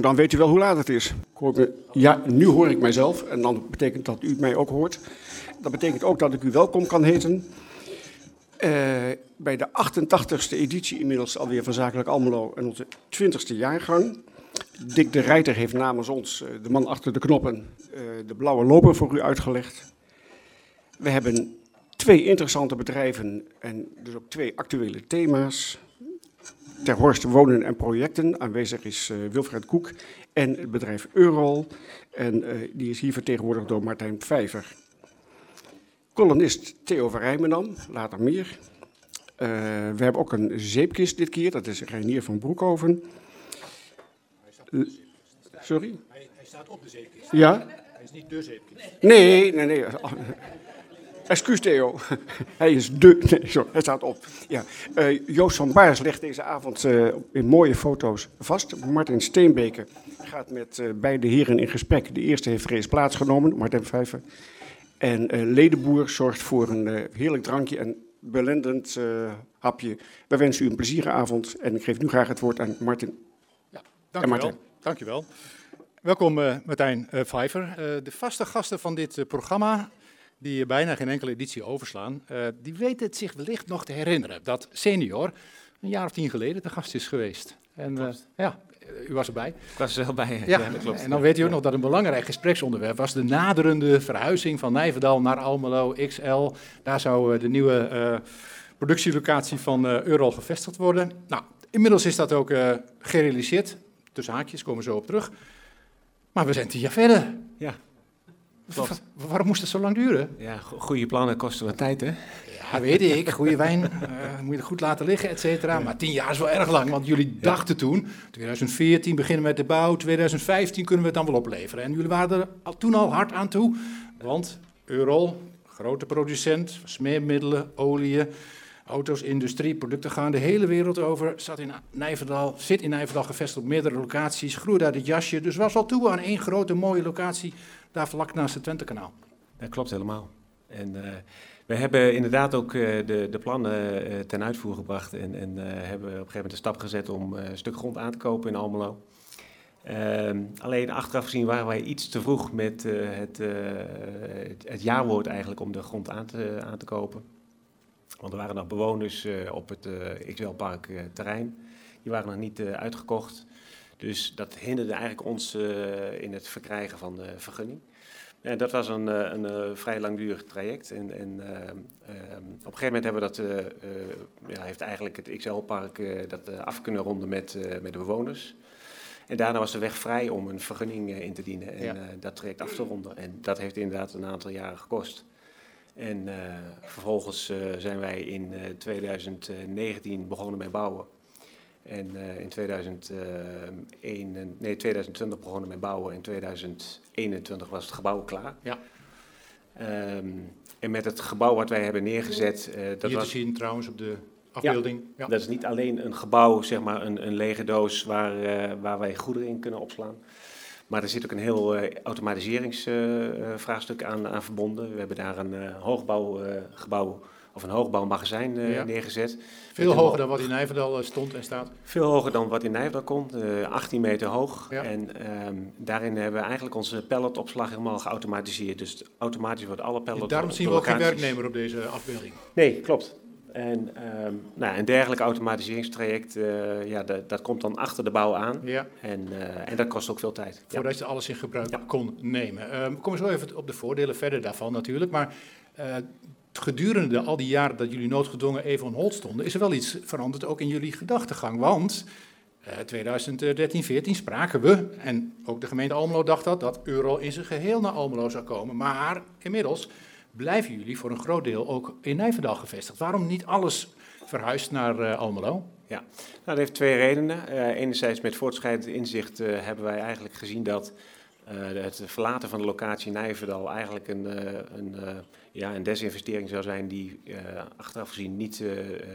dan weet u wel hoe laat het is. Ja, nu hoor ik mijzelf en dan betekent dat u mij ook hoort. Dat betekent ook dat ik u welkom kan heten eh, bij de 88ste editie inmiddels alweer van Zakelijk Almelo en onze 20ste jaargang. Dick de Rijter heeft namens ons, eh, de man achter de knoppen, eh, de blauwe loper voor u uitgelegd. We hebben twee interessante bedrijven en dus ook twee actuele thema's. Ter Horst Wonen en Projecten. Aanwezig is eh, Wilfred Koek en het bedrijf Eurol. En eh, die is hier vertegenwoordigd door Martijn Vijver. Columnist Theo van Rijmenam, later meer. Eh, we hebben ook een zeepkist dit keer, dat is Reinier van Broekhoven. Eh, Sorry? Hij, hij staat op de zeepkist. Ja? Hij is niet de zeepkist. Nee, nee, nee. Excuus Theo. Hij is de. Nee, sorry, hij staat op. Ja. Eh, Joost van Baars legt deze avond eh, in mooie foto's vast. Martin Steenbeke gaat met eh, beide heren in gesprek. De eerste heeft reeds plaatsgenomen, Martin Vijver. En Ledenboer zorgt voor een heerlijk drankje en belendend hapje. Wij wensen u een plezierige avond en ik geef nu graag het woord aan Martin. Dank En u wel. Dank u wel. Welkom Martijn Vijver. De vaste gasten van dit programma, die bijna geen enkele editie overslaan, eh, die weten het zich wellicht nog te herinneren dat senior een jaar of tien geleden de gast is geweest. En eh, ja, u was erbij. Ik was er wel bij. Ja, dat klopt. en dan weet u ook nog dat een belangrijk gespreksonderwerp was de naderende verhuizing van Nijverdal naar Almelo XL. Daar zou eh, de nieuwe productielocatie van eh Eurol gevestigd worden. Nou, inmiddels is dat ook gerealiseerd. Tussen haakjes komen we zo op terug. Maar we zijn tien jaar verder. Ja, klopt. Waarom moest het zo lang duren? Ja, go- goede plannen kosten wat tijd, hè? Ja, weet ik. Goede wijn eh, moet je goed laten liggen, et cetera. Maar tien jaar is wel erg lang, want jullie dachten toen... 2014 beginnen we met de bouw, 2015 kunnen we het dan wel opleveren. En jullie waren er al, toen al hard aan toe. Want Eurol, grote producent, smeermiddelen, oliën... Auto's, industrie, producten gaan de hele wereld over. Zat in Nijverdal, zit in Nijverdal gevestigd op meerdere locaties. Groeide uit het jasje. Dus was al toe aan één grote mooie locatie. Daar vlak naast het Twentekanaal. Dat klopt helemaal. En eh, we hebben inderdaad ook eh, de, de plannen eh, ten uitvoer gebracht en, en hebben op een gegeven moment een stap gezet om een stuk grond aan te kopen in Almelo. Ehm, alleen achteraf gezien waren wij iets te vroeg met het, het, het jaarwoord eigenlijk om de grond aan te, aan te kopen. Want er waren nog bewoners op het XL-park eh, terrein. Die waren nog niet uitgekocht. Dus dat hinderde eigenlijk ons eh, in het verkrijgen van de vergunning. En dat was een, eh, een, eh, vrij langdurig traject. En, en op een gegeven moment hebben we dat, ja, heeft eigenlijk het XL-park dat af kunnen ronden met, met de bewoners. En daarna was de weg vrij om een vergunning in te dienen en Ja. dat traject af te ronden. En dat heeft inderdaad een aantal jaren gekost. En vervolgens zijn wij in eh, 2019 begonnen met bouwen. En eh, in 2001, en- nee, 2020 begonnen met bouwen. In 2021 was het gebouw klaar. Ja. Ehm, en met het gebouw wat wij hebben neergezet, eh, dat Hier was te zien trouwens op de afbeelding. Ja. dat is niet alleen een gebouw, zeg maar een, een lege doos waar, eh, waar wij goederen in kunnen opslaan. Maar er zit ook een heel eh, automatiseringsvraagstuk aan, aan verbonden. We hebben daar een eh, hoogbouwgebouw of een hoogbouwmagazijn eh, Ja. neergezet. Veel hoger ho- dan wat in Nijverdal eh, stond en staat. Veel hoger dan wat in Nijverdal komt, eh, 18 meter hoog. Ja. En ehm, daarin hebben we eigenlijk onze palletopslag helemaal geautomatiseerd. Dus automatisch wordt alle pallets Daarom zien we ook geen werknemer op deze afbeelding. Nee, klopt. En ehm, nou, een dergelijk automatiseringstraject, eh, ja, dat, dat komt dan achter de bouw aan. Ja, En, eh, en dat kost ook veel tijd. Ja. voordat je alles in gebruik Ja. kon nemen. We komen zo even op de voordelen verder daarvan natuurlijk. Maar eh, gedurende al die jaren dat jullie noodgedwongen even on hold stonden, is er wel iets veranderd ook in jullie gedachtegang. Want eh 2013, 14 spraken we, en ook de gemeente Almelo dacht dat, dat euro in zijn geheel naar Almelo zou komen. Maar inmiddels blijven jullie voor een groot deel ook in Nijverdal gevestigd. Waarom niet alles verhuisd naar eh, Almelo? Nou, dat heeft twee redenen. Eh, enerzijds met voortschrijdend inzicht eh, hebben wij eigenlijk gezien dat eh, het verlaten van de locatie Nijverdal eigenlijk een, eh, een, eh, ja, een desinvestering zou zijn die achteraf gezien niet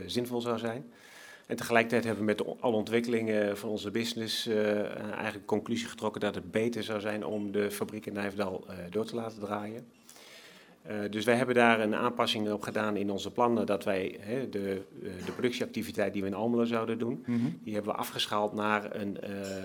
zinvol zou zijn. En tegelijkertijd hebben we met alle ontwikkelingen van onze business eigenlijk de conclusie getrokken dat het beter zou zijn om de fabriek in Nijverdal door te laten draaien. Dus wij hebben daar een aanpassing op gedaan in onze plannen dat wij hè, de, de productieactiviteit die we in Almelo zouden doen, Mhm. die hebben we afgeschaald naar een,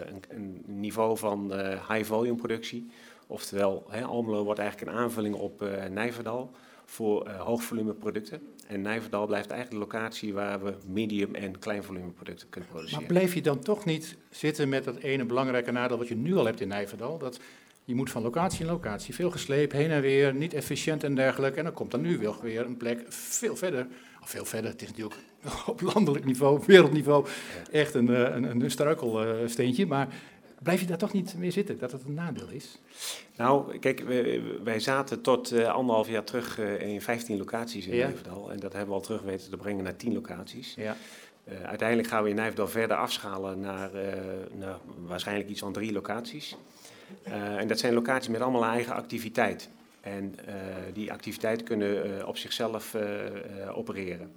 een, een niveau van high volume productie. Oftewel, hè, Almelo wordt eigenlijk een aanvulling op Nijverdal voor hoogvolume producten. En Nijverdal blijft eigenlijk de locatie waar we medium en klein volume producten kunnen produceren. Maar bleef je dan toch niet zitten met dat ene belangrijke nadeel wat je nu al hebt in Nijverdal? Dat je moet van locatie in locatie, veel gesleep, heen en weer, niet efficiënt en dergelijke. En dan komt er nu wel weer een plek veel verder. Of veel verder, het is natuurlijk op landelijk niveau, wereldniveau, echt een, een, een struikelsteentje. Maar blijf je daar toch niet mee zitten, dat het een nadeel is? Nou, kijk, wij, wij zaten tot uh, anderhalf jaar terug uh, in 15 locaties in ja. Nijverdal. En dat hebben we al terug weten te brengen naar 10 locaties. Ja. Uh, uiteindelijk gaan we in Nijverdal verder afschalen naar, naar waarschijnlijk iets van drie locaties. En dat zijn locaties met allemaal eigen activiteit. En die activiteiten kunnen op zichzelf opereren.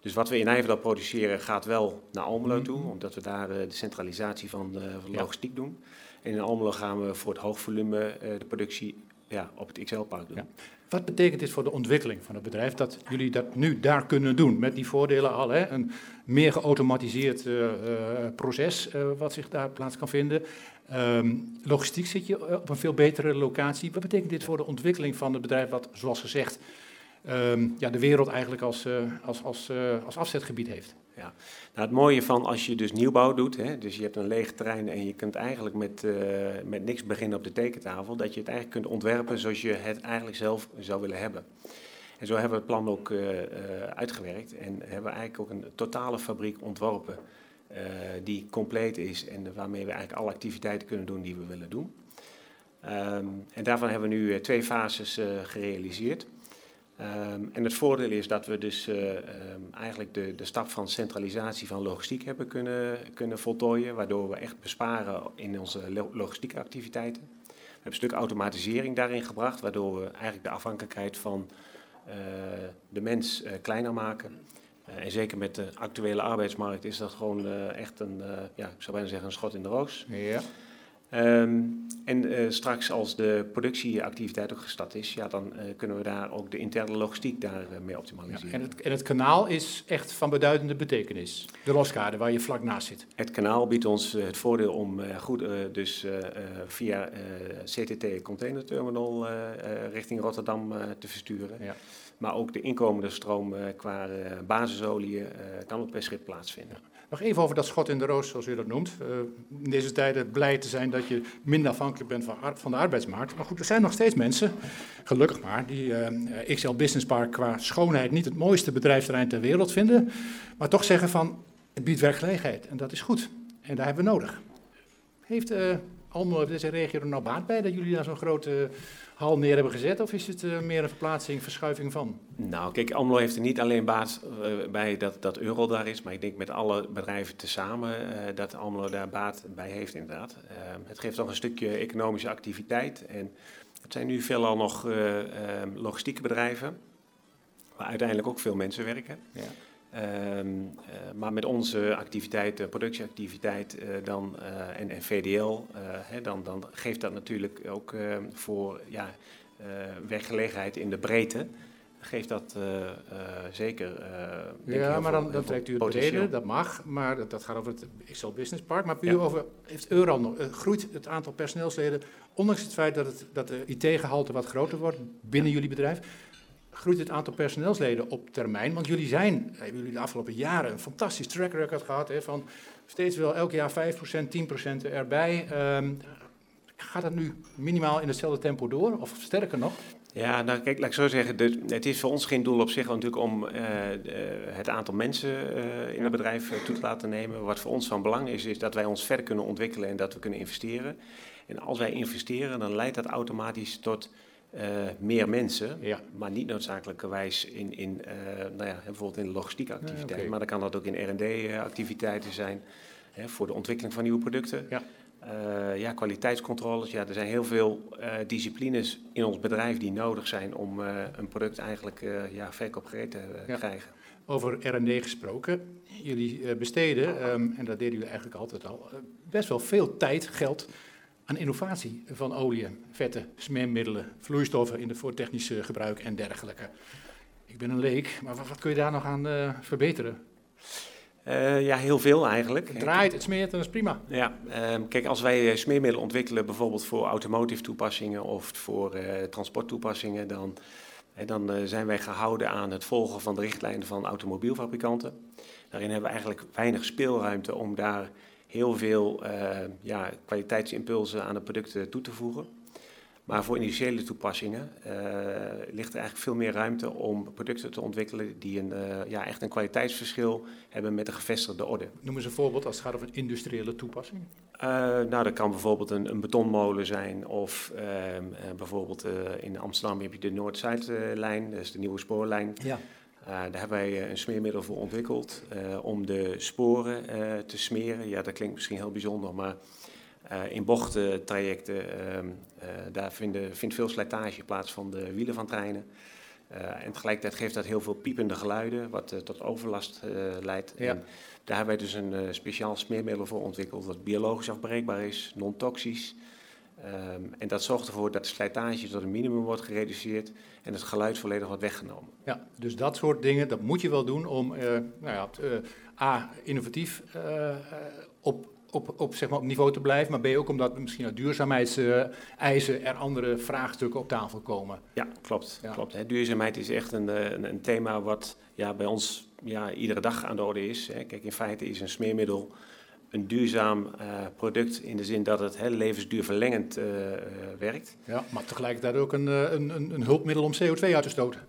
Dus wat we in Nijverdal produceren gaat wel naar Almelo toe, omdat we daar de centralisatie van van logistiek ja. doen. En in Almelo gaan we voor het hoogvolume de productie ja, op het XL-park doen. Ja. Wat betekent dit voor de ontwikkeling van het bedrijf dat jullie dat nu daar kunnen doen? Met die voordelen al, hè? een meer geautomatiseerd uh, uh, proces wat zich daar plaats kan vinden. Um, logistiek zit je op een veel betere locatie. Wat betekent dit voor de ontwikkeling van het bedrijf wat, zoals gezegd, um, ja, de wereld eigenlijk als, als, als, als afzetgebied heeft? Ja, nou, het mooie van als je dus nieuwbouw doet, hè, dus je hebt een leeg terrein en je kunt eigenlijk met, uh, met niks beginnen op de tekentafel, dat je het eigenlijk kunt ontwerpen zoals je het eigenlijk zelf zou willen hebben. En zo hebben we het plan ook uh, uh, uitgewerkt en hebben we eigenlijk ook een totale fabriek ontworpen die compleet is en waarmee we eigenlijk alle activiteiten kunnen doen die we willen doen. Um, en daarvan hebben we nu twee fases gerealiseerd. Um, en het voordeel is dat we dus uh, um, eigenlijk de, de stap van centralisatie van logistiek hebben kunnen, kunnen voltooien, waardoor we echt besparen in onze logistieke activiteiten. We hebben een stuk automatisering daarin gebracht, waardoor we eigenlijk de afhankelijkheid van uh, de mens uh, kleiner maken. en zeker met de actuele arbeidsmarkt is dat gewoon echt een, ja, ik zou bijna zeggen, een schot in de roos. Ja. Um, en uh, straks als de productieactiviteit ook gestart is, ja, dan uh, kunnen we daar ook de interne logistiek daarmee uh, optimaliseren. Ja, en, het, en, het, kanaal is echt van beduidende betekenis, de loskade waar je vlak naast zit. Het kanaal biedt ons het voordeel om goed, dus via CTT Container Terminal richting Rotterdam te versturen. Ja. Maar ook de inkomende stroom qua basisolie kan op per schip plaatsvinden. Nog even over dat schot in de roos, zoals u dat noemt. Uh, in deze tijden blij te zijn dat je minder afhankelijk bent van, van, de arbeidsmarkt. Maar goed, er zijn nog steeds mensen, gelukkig maar, die uh, XL Business Park qua schoonheid niet het mooiste bedrijfsterrein ter wereld vinden. Maar toch zeggen van, het biedt werkgelegenheid en dat is goed. En daar hebben we nodig. Heeft uh, Almelo, deze regio er nou baat bij dat jullie daar zo'n grote hal neer hebben gezet? Of is het uh, meer een verplaatsing, verschuiving van? Nou, kijk, Almelo heeft er niet alleen baat uh, bij dat, dat euro daar is, maar ik denk met alle bedrijven tezamen uh, dat Almelo daar baat bij heeft inderdaad. het geeft toch een stukje economische activiteit en het zijn nu veelal nog logistieke bedrijven, waar uiteindelijk ook veel mensen werken. Ja. Um, uh, maar met onze activiteit, productieactiviteit uh, dan, en, en, VDL, hè, dan, dan, geeft dat natuurlijk ook voor ja, werkgelegenheid in de breedte. Geeft dat zeker. ja, maar dan, dan trekt u het brede, dat mag, maar dat, dat gaat over het XL Business Park. Maar puur ja. over, heeft Eural nog, groeit het aantal personeelsleden, ondanks het feit dat, het, dat de IT-gehalte wat groter wordt binnen jullie bedrijf, groeit het aantal personeelsleden op termijn? Want jullie zijn, hebben jullie de afgelopen jaren een fantastisch track record gehad hè, van steeds wel elk jaar 5%, 10% erbij. Um, gaat dat nu minimaal in hetzelfde tempo door, of sterker nog? Ja, nou kijk, laat ik zo zeggen, het is voor ons geen doel op zich natuurlijk om de, het aantal mensen uh, in het bedrijf uh, toe te laten nemen. Wat voor ons van belang is, is dat wij ons verder kunnen ontwikkelen en dat we kunnen investeren. En als wij investeren, dan leidt dat automatisch tot uh, meer mensen, ja. maar niet noodzakelijkerwijs in, in uh, nou ja, bijvoorbeeld in logistieke activiteit, Nee, oké. maar dan kan dat ook in R&D-activiteiten zijn, hè, voor de ontwikkeling van nieuwe producten. Ja. Uh, ja, kwaliteitscontroles. Ja, er zijn heel veel uh, disciplines in ons bedrijf die nodig zijn om uh, een product eigenlijk ja, verkoopgereed te Ja. krijgen. Over R&D gesproken. Jullie eh, besteden, ehm, en dat deden jullie eigenlijk altijd al, eh, best wel veel tijd, geld aan innovatie van olie, vetten, smeermiddelen, vloeistoffen in de voor technisch eh, gebruik en dergelijke. Ik ben een leek, maar wat, wat kun je daar nog aan uh, verbeteren? Uh, ja, heel veel eigenlijk. Het draait, het smeert en dat is prima. Ja, uh, kijk, als wij smeermiddelen ontwikkelen, bijvoorbeeld voor automotive toepassingen of voor transporttoepassingen, dan, dan zijn wij gehouden aan het volgen van de richtlijnen van automobielfabrikanten. Daarin hebben we eigenlijk weinig speelruimte om daar heel veel ja, kwaliteitsimpulsen aan de producten toe te voegen. Maar voor industriële toepassingen uh, ligt er eigenlijk veel meer ruimte om producten te ontwikkelen die een, uh, ja, echt een kwaliteitsverschil hebben met de gevestigde orde. Noem eens een voorbeeld als het gaat over een industriële toepassing. Uh, nou, dat kan bijvoorbeeld een, een betonmolen zijn of ehm, bijvoorbeeld in Amsterdam heb je de Noord-Zuidlijn, dat is de nieuwe spoorlijn. Ja. Daar hebben wij een smeermiddel voor ontwikkeld om de sporen te smeren. Ja, dat klinkt misschien heel bijzonder, maar in bochttrajecten, uh, daar vinden, vindt veel slijtage plaats van de wielen van treinen. Uh, en tegelijkertijd geeft dat heel veel piepende geluiden, wat tot overlast leidt. Ja. En daar hebben wij dus een speciaal smeermiddel voor ontwikkeld, dat biologisch afbreekbaar is, non-toxisch. Um, en dat zorgt ervoor dat de slijtage tot een minimum wordt gereduceerd en het geluid volledig wordt weggenomen. Ja, dus dat soort dingen, dat moet je wel doen om nou ja, A, innovatief op op, op, zeg maar op niveau te blijven, maar je ook omdat misschien uit duurzaamheidseisen er andere vraagstukken op tafel komen. Ja, klopt. klopt hè. Duurzaamheid is echt een, eh, een, een, thema wat ja, bij ons ja, iedere dag aan de orde is. Hè. Kijk, in feite is een smeermiddel een duurzaam uh, product in de zin dat het hè, levensduurverlengend uh, werkt. Ja, maar tegelijkertijd ook een, een, een hulpmiddel om CO2 uit te stoten.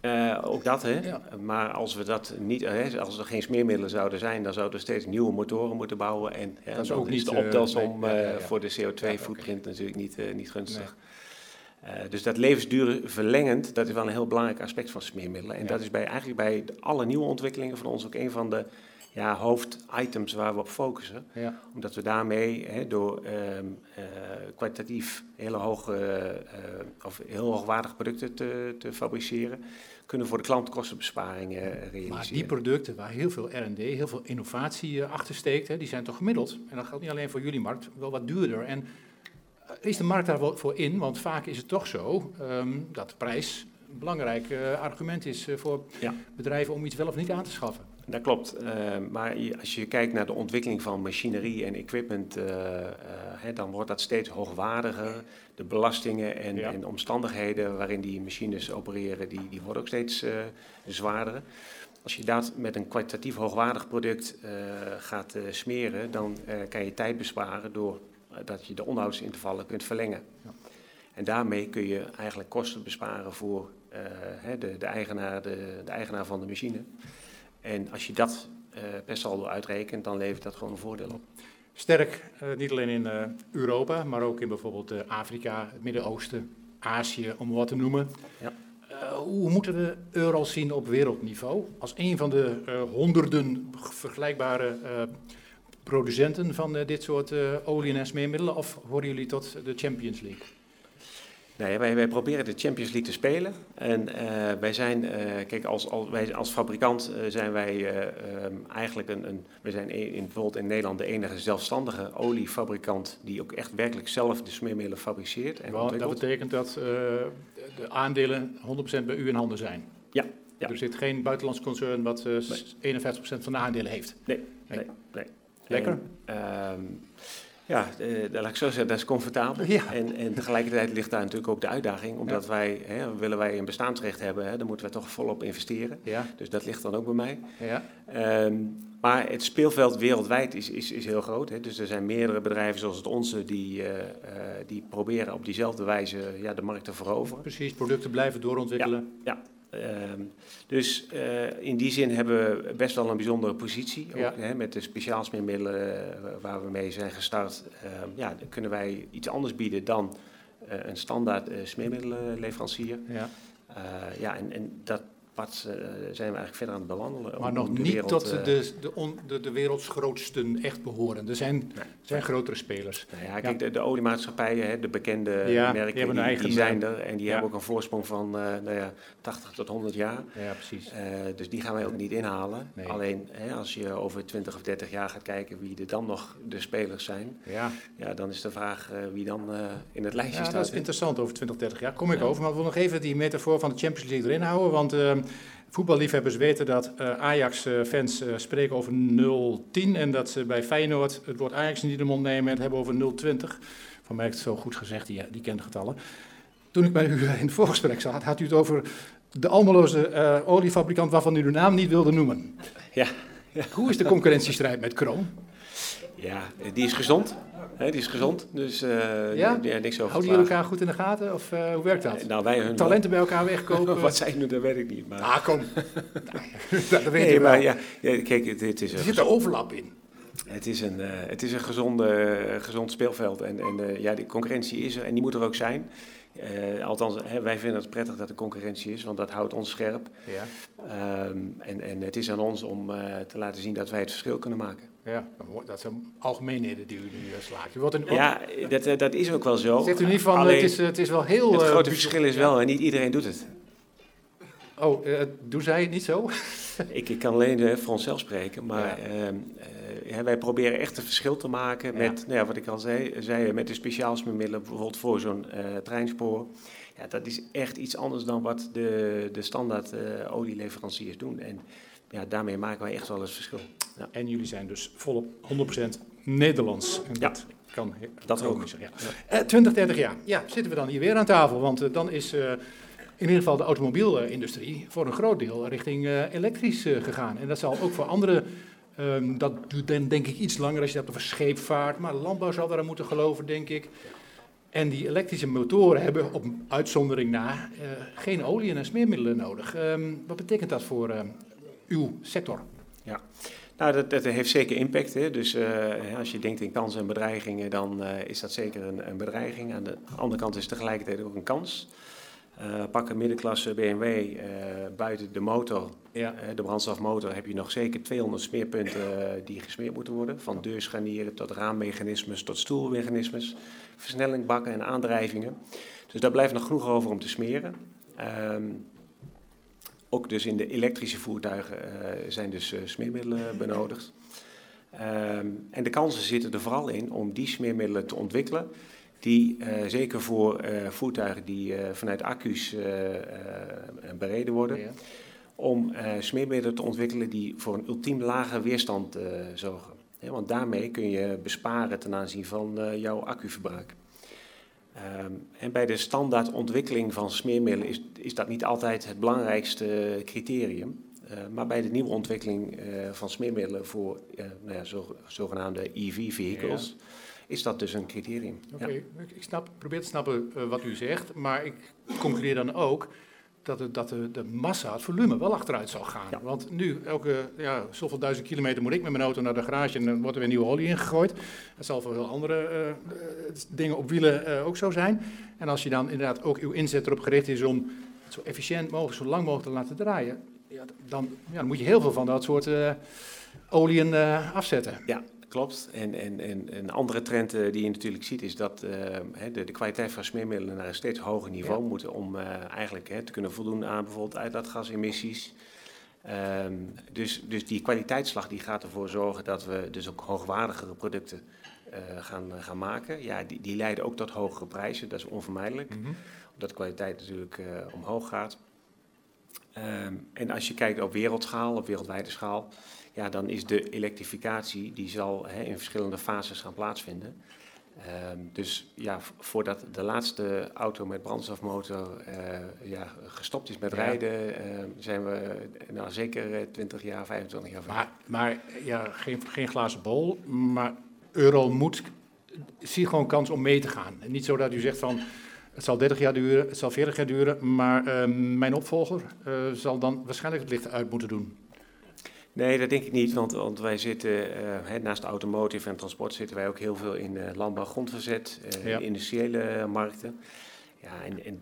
Uh, ook dat, hè. Maar als we dat niet, hè, als er geen smeermiddelen zouden zijn, dan zouden we steeds nieuwe motoren moeten bouwen. En ja, dat is ook niet de eh, optelsom voor de CO2-footprint natuurlijk niet, niet gunstig. Nee. dus dat levensduur verlengend, dat is wel een heel belangrijk aspect van smeermiddelen. En dat is bij, eigenlijk bij alle nieuwe ontwikkelingen van ons ook een van de ja, hoofditems waar we op focussen. Ja. Omdat we daarmee hè, door um, uh, kwalitatief hele hoge, uh, of heel hoogwaardige producten te, te, fabriceren, kunnen voor de klant kostenbesparingen realiseren. Maar die producten waar heel veel R&D, heel veel innovatie achter steekt, hè, die zijn toch gemiddeld, en dat geldt niet alleen voor jullie markt, wel wat duurder. En is de markt daarvoor in? Want vaak is het toch zo um, dat de prijs een belangrijk uh, argument is voor ja. bedrijven om iets wel of niet aan te schaffen. Dat klopt. Uh, maar als je kijkt naar de ontwikkeling van machinerie en equipment, uh, uh, hè, dan wordt dat steeds hoogwaardiger. De belastingen en, ja. en, omstandigheden waarin die machines opereren, die, die worden ook steeds zwaarder. Als je dat met een kwalitatief hoogwaardig product gaat smeren, dan kan je tijd besparen door dat je de onderhoudsintervallen kunt verlengen. Ja. En daarmee kun je eigenlijk kosten besparen voor hè, de, de, eigenaar, de, de eigenaar van de machine. En als je dat uh, per saldo uitrekent, dan levert dat gewoon een voordeel op. Sterk, uh, niet alleen in uh, Europa, maar ook in bijvoorbeeld Afrika, het Midden-Oosten, Azië, om wat te noemen. Ja. hoe moeten we euro zien op wereldniveau? Als een van de honderden vergelijkbare producenten van dit soort olie- en smeermiddelen, of horen jullie tot de Champions League? Nee, wij, wij proberen de Champions League te spelen. En uh, wij zijn, uh, kijk, als, als, wij, als fabrikant uh, zijn wij um, eigenlijk een, een. We zijn in, bijvoorbeeld in Nederland de enige zelfstandige oliefabrikant die ook echt werkelijk zelf de smeermiddelen fabriceert. En dat betekent dat de aandelen 100% bij u in handen zijn. Ja. ja. Er zit geen buitenlands concern wat nee. 51% van de aandelen heeft. Nee, nee, nee. Lekker. En, um, ja, uh, laat ik zo zeggen, dat is comfortabel. Ja. En, en tegelijkertijd ligt daar natuurlijk ook de uitdaging, omdat ja. wij, hè, willen wij een bestaansrecht hebben, hè, dan moeten we toch volop investeren. Ja. Dus dat ligt dan ook bij mij. Ja. Um, maar het speelveld wereldwijd is, is, is heel groot. Hè. Dus er zijn meerdere bedrijven zoals het onze die, uh, uh, die proberen op diezelfde wijze ja, de markt te veroveren. Precies, producten blijven doorontwikkelen. Ja, dus uh, in die zin hebben we best wel een bijzondere positie. Ook, ja. hè, met de speciaalsmeermiddelen uh, waar we mee zijn gestart, uh, ja, kunnen wij iets anders bieden dan een standaard smeermiddelenleverancier. Ja, ja en, en dat pad zijn we eigenlijk verder aan het bewandelen. Maar nog niet tot de, de, on, de, de werelds grootsten echt behoren. Er zijn, zijn grotere spelers. Nou ja, kijk, de, de oliemaatschappijen, de bekende merken, die, die, zijn er. En die hebben ook een voorsprong van nou ja, 80 tot 100 jaar. Ja, precies. dus die gaan wij ook niet inhalen. Alleen als je over 20 of 30 jaar gaat kijken wie er dan nog de spelers zijn, ja. Ja, dan is de vraag wie dan in het lijstje staat. Dat is interessant over 20, 30 jaar. Kom ik over. Maar we willen nog even die metafoor van de Champions League erin houden. Want uh, voetballiefhebbers weten dat uh, Ajax-fans uh, spreken over 0-10. En dat ze bij Feyenoord het woord Ajax niet in de mond nemen en het hebben over 0-20. Van mij heeft het zo goed gezegd, die, die kent de getallen. Toen ik bij u in het voorgesprek zat, had u het over de Almeloze oliefabrikant waarvan u de naam niet wilde noemen. Ja. ja. Hoe is de concurrentiestrijd met Kroon? Ja, die is gezond. He, die is gezond, dus uh, ja? niks over Houden jullie elkaar goed in de gaten of uh, hoe werkt dat? Nou, wij hun Talenten bij elkaar wegkopen? Wat zijn nu, dat weet ik niet. Maar... Ah, kom. dat weet nee, je maar ja, ja, kijk, het, het is... Er zit er overlap in. Het is een, uh, het is een gezonde, gezond speelveld en, en ja, die concurrentie is er en die moet er ook zijn. Uh, althans, hè, wij vinden het prettig dat er concurrentie is, want dat houdt ons scherp. Ja. Um, en, en het is aan ons om uh, te laten zien dat wij het verschil kunnen maken. Ja, dat zijn algemeenheden die u nu uh, slaat. U een, ja, dat, dat is ook wel zo. Zegt u niet van, Alleen, het, is, het is wel heel... Het grote verschil is wel, en niet iedereen doet het. Oh, doen zij het niet zo? ik, ik kan alleen voor onszelf spreken, maar... Ja. Ehm, wij proberen echt een verschil te maken met, Nou ja, wat ik al zei, zei met de speciaalsmiddelen, bijvoorbeeld voor zo'n uh, treinspoor. Ja, dat is echt iets anders dan wat de, de standaard uh, olieleveranciers doen. En ja, daarmee maken wij echt wel eens verschil. Ja. En jullie zijn dus volop 100% Nederlands. En dat kan dat ook. Ja. Uh, 20, 30 jaar. Ja, zitten we dan hier weer aan tafel. Want dan is in ieder geval de automobielindustrie voor een groot deel richting elektrisch gegaan. En dat zal ook voor andere Um, dat duurt dan denk ik iets langer als je hebt over scheepvaart, maar landbouw zal daaraan moeten geloven, denk ik. En die elektrische motoren hebben op uitzondering na geen olie en smeermiddelen nodig. Um, wat betekent dat voor uw sector? Ja, nou, dat, dat heeft zeker impact. Hè. Dus uh, als je denkt in kansen en bedreigingen, dan is dat zeker een, een, bedreiging. Aan de andere kant is het tegelijkertijd ook een kans. Uh, pak een middenklasse BMW buiten de motor, ja. de brandstofmotor, heb je nog zeker 200 smeerpunten die gesmeerd moeten worden. Van deurscharnieren tot raammechanismes tot stoelmechanismes, versnellingbakken en aandrijvingen. Dus daar blijft nog genoeg over om te smeren. Um, ook dus in de elektrische voertuigen zijn dus smeermiddelen benodigd. Um, en de kansen zitten er vooral in om die smeermiddelen te ontwikkelen die uh, zeker voor uh, voertuigen die uh, vanuit accu's bereden worden, ja. om smeermiddelen te ontwikkelen die voor een ultiem lage weerstand zorgen. Want daarmee kun je besparen ten aanzien van jouw accuverbruik. Um, en bij de standaard ontwikkeling van smeermiddelen is, is dat niet altijd het belangrijkste criterium. maar bij de nieuwe ontwikkeling van smeermiddelen voor nou ja, zo, zogenaamde EV-vehicles. Ja is dat dus een criterium. Oké, ik snap, probeer te snappen uh, wat u zegt, maar ik concludeer dan ook dat, het, dat de, de, massa, het volume wel achteruit zal gaan. Ja. Want nu, elke ja, zoveel duizend kilometer moet ik met mijn auto naar de garage en dan wordt er weer nieuwe olie ingegooid. Dat zal voor heel andere uh, dingen op wielen uh, ook zo zijn. En als je dan inderdaad ook uw inzet erop gericht is om het zo efficiënt mogelijk, zo lang mogelijk te laten draaien, ja, dan, ja, dan moet je heel veel van dat soort oliën afzetten. Ja, Klopt. En, en, en een andere trend uh, die je natuurlijk ziet is dat uh, de, de, kwaliteit van smeermiddelen naar een steeds hoger niveau ja. moeten om uh, eigenlijk te kunnen voldoen aan bijvoorbeeld uitlaatgasemissies. Um, dus, dus die kwaliteitsslag die gaat ervoor zorgen dat we dus ook hoogwaardigere producten gaan, gaan maken. Ja, die, die leiden ook tot hogere prijzen, dat is onvermijdelijk. Mm -hmm. Omdat de kwaliteit natuurlijk omhoog gaat. Um, en als je kijkt op wereldschaal, op wereldwijde schaal, ja, dan is de elektrificatie, die zal hè, in verschillende fases gaan plaatsvinden. Um, dus ja, voordat de laatste auto met brandstofmotor uh, ja, gestopt is met ja. rijden, uh, zijn we nou, zeker 20 jaar, 25 jaar verder. Maar, maar ja, geen, geen glazen bol, maar Euro moet, zie gewoon kans om mee te gaan. En niet zo dat u zegt van, het zal 30 jaar duren, het zal 40 jaar duren, maar uh, mijn opvolger zal dan waarschijnlijk het licht uit moeten doen. Nee, dat denk ik niet, want, want wij zitten uh, naast automotive en transport zitten wij ook heel veel in uh, landbouw, grondverzet, uh, ja. industriële markten. Ja, en, en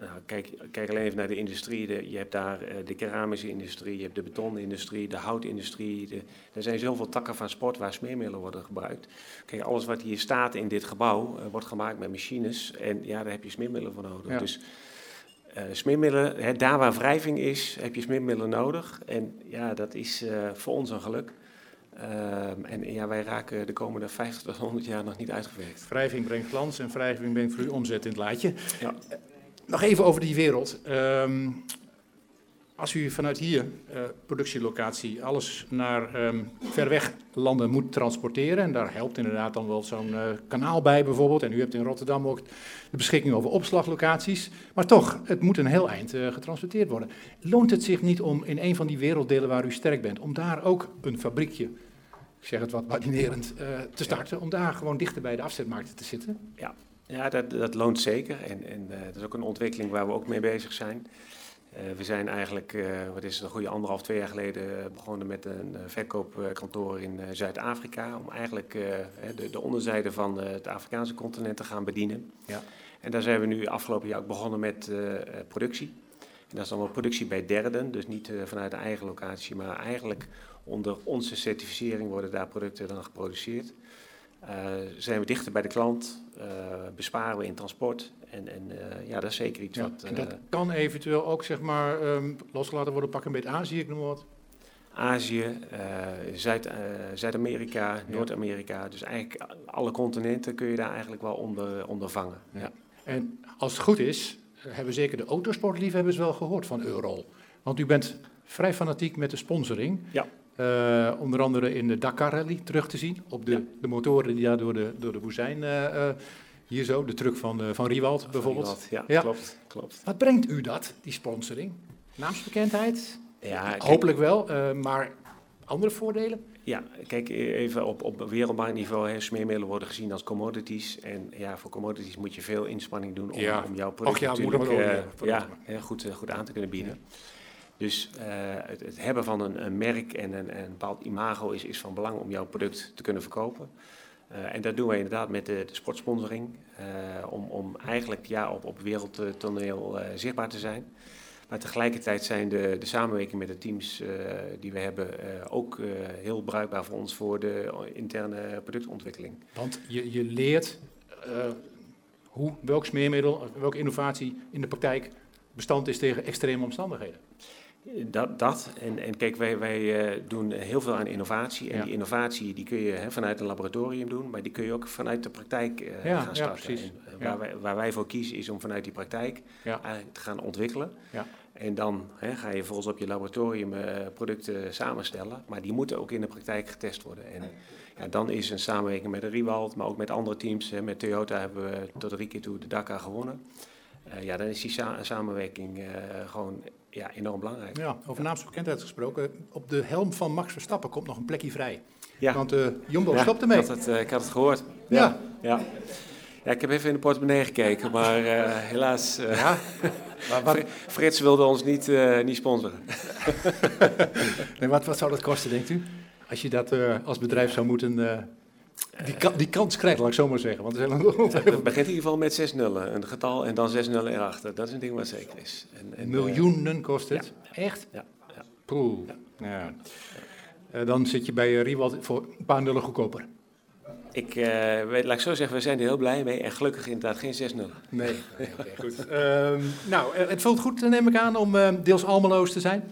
Nou, kijk, kijk alleen even naar de industrie. De, je hebt daar de keramische industrie, je hebt de betonindustrie, de houtindustrie. De, er zijn zoveel takken van sport waar smeermiddelen worden gebruikt. Kijk, alles wat hier staat in dit gebouw wordt gemaakt met machines. En ja, daar heb je smeermiddelen voor nodig. Ja. Dus uh, smeermiddelen, hè, daar waar wrijving is, heb je smeermiddelen nodig. En ja, dat is voor ons een geluk. Um, en ja, wij raken de komende 50 tot 100 jaar nog niet uitgewerkt. Wrijving brengt glans en wrijving brengt voor u omzet in het laadje. Ja. Nog even over die wereld. Um, als u vanuit hier, uh, productielocatie, alles naar um, ver weg landen moet transporteren, en daar helpt inderdaad dan wel zo'n uh, kanaal bij bijvoorbeeld, en u hebt in Rotterdam ook de beschikking over opslaglocaties, maar toch, het moet een heel eind uh, getransporteerd worden. Loont het zich niet om in een van die werelddelen waar u sterk bent, om daar ook een fabriekje, ik zeg het wat badinerend, te starten, ja. om daar gewoon dichter bij de afzetmarkten te zitten? Ja, ja, dat, dat loont zeker. En, en dat is ook een ontwikkeling waar we ook mee bezig zijn. Uh, we zijn eigenlijk, uh, wat is het, een goede anderhalf, twee jaar geleden begonnen met een verkoopkantoor in Zuid-Afrika. Om eigenlijk de, de, onderzijde van het Afrikaanse continent te gaan bedienen. Ja. En daar zijn we nu afgelopen jaar ook begonnen met productie. En dat is dan wel productie bij derden, dus niet vanuit de eigen locatie, maar eigenlijk onder onze certificering worden daar producten dan geproduceerd. Uh, zijn we dichter bij de klant, uh, besparen we in transport. En, en uh, ja, dat is zeker iets ja, wat... en dat kan eventueel ook, zeg maar, um, losgelaten worden, pak een beetje Azië, ik noem wat. Azië, Zuid, Zuid-Amerika, ja. Noord-Amerika. Dus eigenlijk alle continenten kun je daar eigenlijk wel onder, onder vangen. Ja. Ja. En als het goed is, hebben zeker de autosportliefhebbers wel gehoord van Eurol. Want u bent vrij fanatiek met de sponsoring. Ja. Uh, onder andere in de Dakar Rally terug te zien. Op de, Ja. de motoren die daar door de, door de woestijn, uh, hier zo, de truck van, van Riewald bijvoorbeeld. Riewald, Ja, Ja. klopt. klopt. Wat brengt u dat, die sponsoring? Naamsbekendheid? Ja, kijk, Hopelijk wel, maar andere voordelen? Ja, kijk even op, op wereldmarktniveau. Hè, smeermiddelen worden gezien als commodities. En ja, voor commodities moet je veel inspanning doen om, Ja. om jouw product Och ja, moet natuurlijk eh, ja, goed, eh, goed aan te kunnen bieden. Dus eh, het, hebben van een, een merk en een, een bepaald imago is, is van belang om jouw product te kunnen verkopen. Eh, en dat doen wij inderdaad met de, de sportsponsoring. eh, om, om eigenlijk ja, op, op wereldtoneel zichtbaar te zijn. Maar tegelijkertijd zijn de, de samenwerking met de teams die we hebben ook heel bruikbaar voor ons voor de interne productontwikkeling. Want je, je leert hoe, welk smeermiddel, welke innovatie in de praktijk bestand is tegen extreme omstandigheden. Dat, dat. En, en kijk, wij, wij uh, doen heel veel aan innovatie. En Ja. die innovatie die kun je hè, vanuit een laboratorium doen, maar die kun je ook vanuit de praktijk uh, Ja, gaan ja, starten. En, uh, Ja. waar, wij, waar wij voor kiezen is om vanuit die praktijk eigenlijk te gaan ontwikkelen. Ja. En dan hè, ga je volgens op je laboratorium uh, producten samenstellen, maar die moeten ook in de praktijk getest worden. En ja, dan is een samenwerking met de Riewald, maar ook met andere teams. Hè, met Toyota hebben we tot drie keer toe de Dakar gewonnen. Uh, ja, dan is die sa samenwerking uh, gewoon ja, enorm belangrijk. Ja, over naamsbekendheid gesproken. Op de helm van Max Verstappen komt nog een plekje vrij. Ja. Want uh, Jumbo ja, stopt ermee. Ik had, het, uh, ik had het gehoord. Ja. Ja. ja. ik heb even in de portemonnee gekeken, maar uh, helaas. ja. maar wat... Frits wilde ons niet, niet sponsoren. nee, wat, wat zou dat kosten, denkt u? Als je dat als bedrijf zou moeten. Die, ka die kans krijgt, laat ik zo maar zeggen. Want er zijn het begint in ieder geval met zes nullen. Een getal en dan zes nullen erachter. Dat is een ding wat zeker is. En, en, Miljoenen kost het? Ja. Echt? Ja. ja. Uh, dan zit je bij Riewald voor een paar nullen goedkoper. Ik, uh, weet, laat ik zo zeggen, we zijn er heel blij mee. En gelukkig inderdaad geen 6 nullen. Nee, nee okay, goed. Um, nou, het voelt goed, neem ik aan, om deels Almeloos te zijn.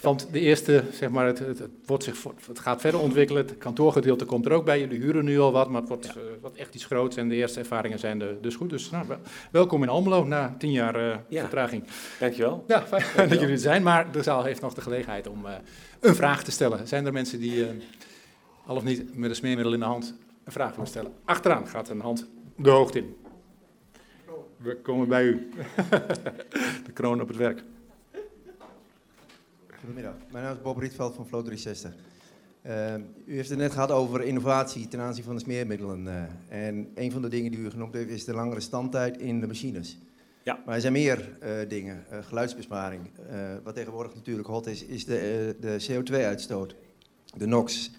Want de eerste, zeg maar, het, het, het, wordt zich, het gaat verder ontwikkelen. Het kantoorgedeelte komt er ook bij. Jullie huren nu al wat, maar het wordt, ja. uh, wat echt iets groots. En de eerste ervaringen zijn de, dus goed. Dus nou, welkom in Almelo na tien jaar uh, ja. vertraging. Dankjewel. Ja, fijn Dankjewel. dat jullie er zijn. Maar de zaal heeft nog de gelegenheid om uh, een vraag te stellen. Zijn er mensen die uh, al of niet met een smeermiddel in de hand een vraag willen stellen? Achteraan gaat een hand de hoogte in. We komen bij u. de kroon op het werk. Goedemiddag, mijn naam is Bob Rietveld van Flow 360. Uh, u heeft het net gehad over innovatie ten aanzien van de smeermiddelen. Uh, en een van de dingen die u genoemd heeft is de langere standtijd in de machines. Ja. Maar er zijn meer uh, dingen. geluidsbesparing. wat tegenwoordig natuurlijk hot is, is de, de CO2-uitstoot. De NOx.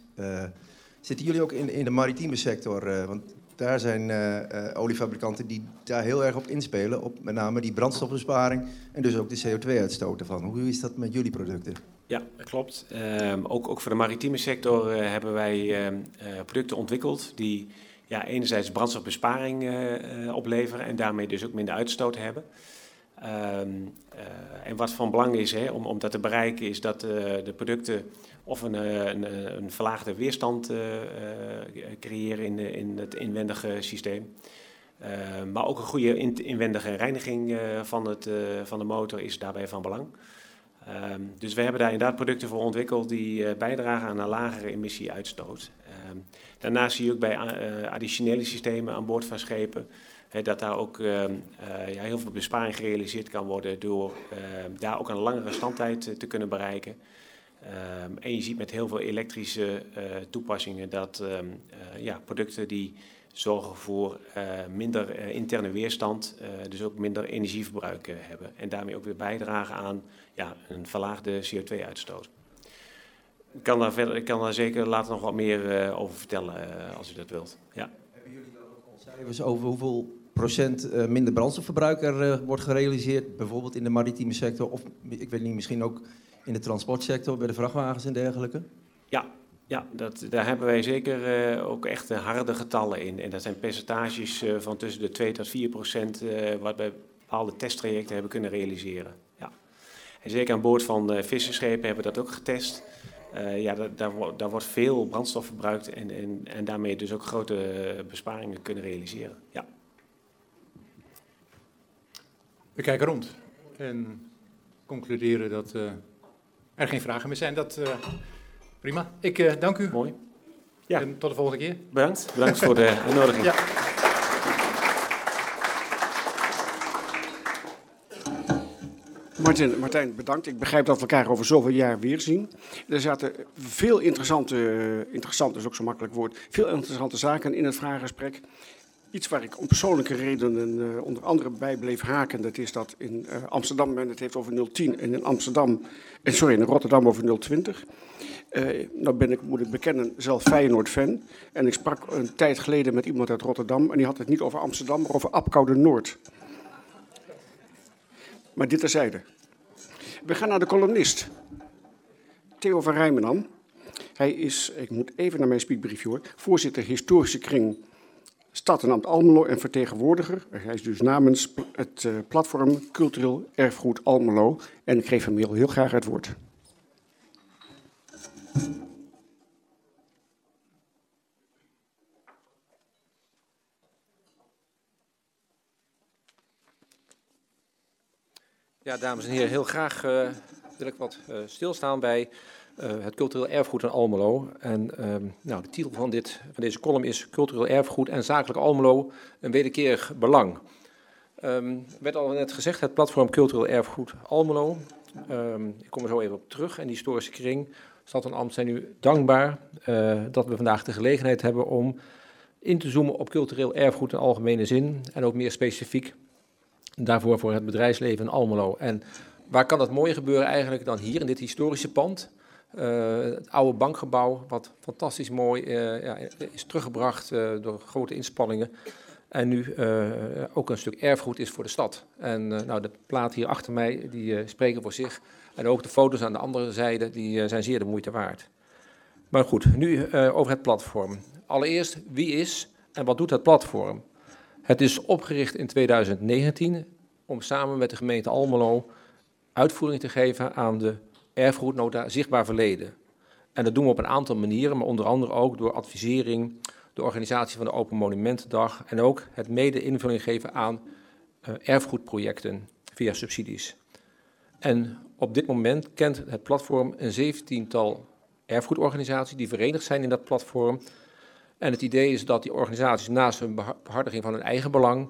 zitten jullie ook in, in de maritieme sector? want Daar zijn uh, oliefabrikanten die daar heel erg op inspelen, op met name die brandstofbesparing en dus ook de CO2-uitstoot ervan. Hoe is dat met jullie producten? Ja, klopt. Um, ook, ook voor de maritieme sector uh, hebben wij uh, producten ontwikkeld die ja, enerzijds brandstofbesparing opleveren en daarmee dus ook minder uitstoot hebben. Um, en wat van belang is hè, om dat te bereiken, is dat de producten of een, een, een verlaagde weerstand creëren in, in het inwendige systeem. Ehm, maar ook een goede inwendige reiniging van, het, van de motor is daarbij van belang. Um, dus we hebben daar inderdaad producten voor ontwikkeld die bijdragen aan een lagere emissieuitstoot. Um, daarnaast zie je ook bij additionele systemen aan boord van schepen dat daar ook uh, ja, heel veel besparing gerealiseerd kan worden door daar ook een langere standtijd te kunnen bereiken. Um, en je ziet met heel veel elektrische toepassingen dat ja, producten die zorgen voor minder interne weerstand, dus ook minder energieverbruik hebben. En daarmee ook weer bijdragen aan ja, een verlaagde CO2-uitstoot. Ik kan, daar verder, ik kan daar zeker later nog wat meer over vertellen als u dat wilt. Ja. Hebben jullie dan ook al cijfers over hoeveel procent minder brandstofverbruik er wordt gerealiseerd? Bijvoorbeeld in de maritieme sector of ik weet niet, misschien ook in de transportsector bij de vrachtwagens en dergelijke? Ja, ja dat, daar hebben wij zeker ook echt harde getallen in. En dat zijn percentages van tussen de 2 tot 4 procent wat wij bepaalde testtrajecten hebben kunnen realiseren. En zeker aan boord van uh, visserschepen hebben we dat ook getest. Uh, ja, daar, daar, daar, wordt veel brandstof verbruikt en, en, en daarmee dus ook grote besparingen kunnen realiseren. Ja. We kijken rond en concluderen dat uh, er geen vragen meer zijn. Dat, prima. Ik dank u. Mooi. Ja. En tot de volgende keer. Bedankt. Bedankt voor de uitnodiging. Ja. Martin, Martijn, bedankt. Ik begrijp dat we elkaar over zoveel jaar weer zien. Er zaten veel interessante, interessant is ook zo'n makkelijk woord, veel interessante zaken in het vraaggesprek. Iets waar ik om persoonlijke redenen uh, onder andere bij bleef haken, dat is dat in uh, Amsterdam men het heeft over 010 en in Amsterdam, eh, sorry, in Rotterdam over 020. Uh, nou ben ik, moet ik bekennen, zelf Feyenoord-fan. En ik sprak een tijd geleden met iemand uit Rotterdam en die had het niet over Amsterdam, maar over Apkoude Noord. Maar dit terzijde. We gaan naar de columnist. Theo van Rijmenam. Hij is, ik moet even naar mijn speakbriefje hoor, voorzitter historische kring Stad en Almelo en vertegenwoordiger. Hij is dus namens het uh, platform Cultureel Erfgoed Almelo. En ik geef hem heel, heel graag het woord. Ja, dames en heren, heel graag uh, wil ik wat uh, stilstaan bij het cultureel erfgoed in Almelo. En ehm, nou, de titel van, dit, van deze column is Cultureel erfgoed en zakelijk Almelo, een wederkerig belang. Um, werd al net gezegd, het platform Cultureel Erfgoed Almelo. Um, ik kom er zo even op terug. En die historische kring, Stad en Ambt zijn u dankbaar dat we vandaag de gelegenheid hebben om in te zoomen op cultureel erfgoed in algemene zin. En ook meer specifiek daarvoor voor het bedrijfsleven in Almelo. En waar kan dat mooier gebeuren eigenlijk dan hier in dit historische pand? Uh, het oude bankgebouw, wat fantastisch mooi uh, ja, is teruggebracht uh, door grote inspanningen. En nu ook een stuk erfgoed is voor de stad. En nou, de plaat hier achter mij, die spreken voor zich. En ook de foto's aan de andere zijde, die zijn zeer de moeite waard. Maar goed, nu over het platform. Allereerst, wie is en wat doet het platform? Het is opgericht in 2019 om samen met de gemeente Almelo uitvoering te geven aan de erfgoednota Zichtbaar Verleden. En dat doen we op een aantal manieren, maar onder andere ook door advisering, de organisatie van de Open Monumentendag en ook het mede invulling geven aan uh, erfgoedprojecten via subsidies. En op dit moment kent het platform een zeventiental erfgoedorganisaties die verenigd zijn in dat platform en het idee is dat die organisaties naast hun behartiging van hun eigen belang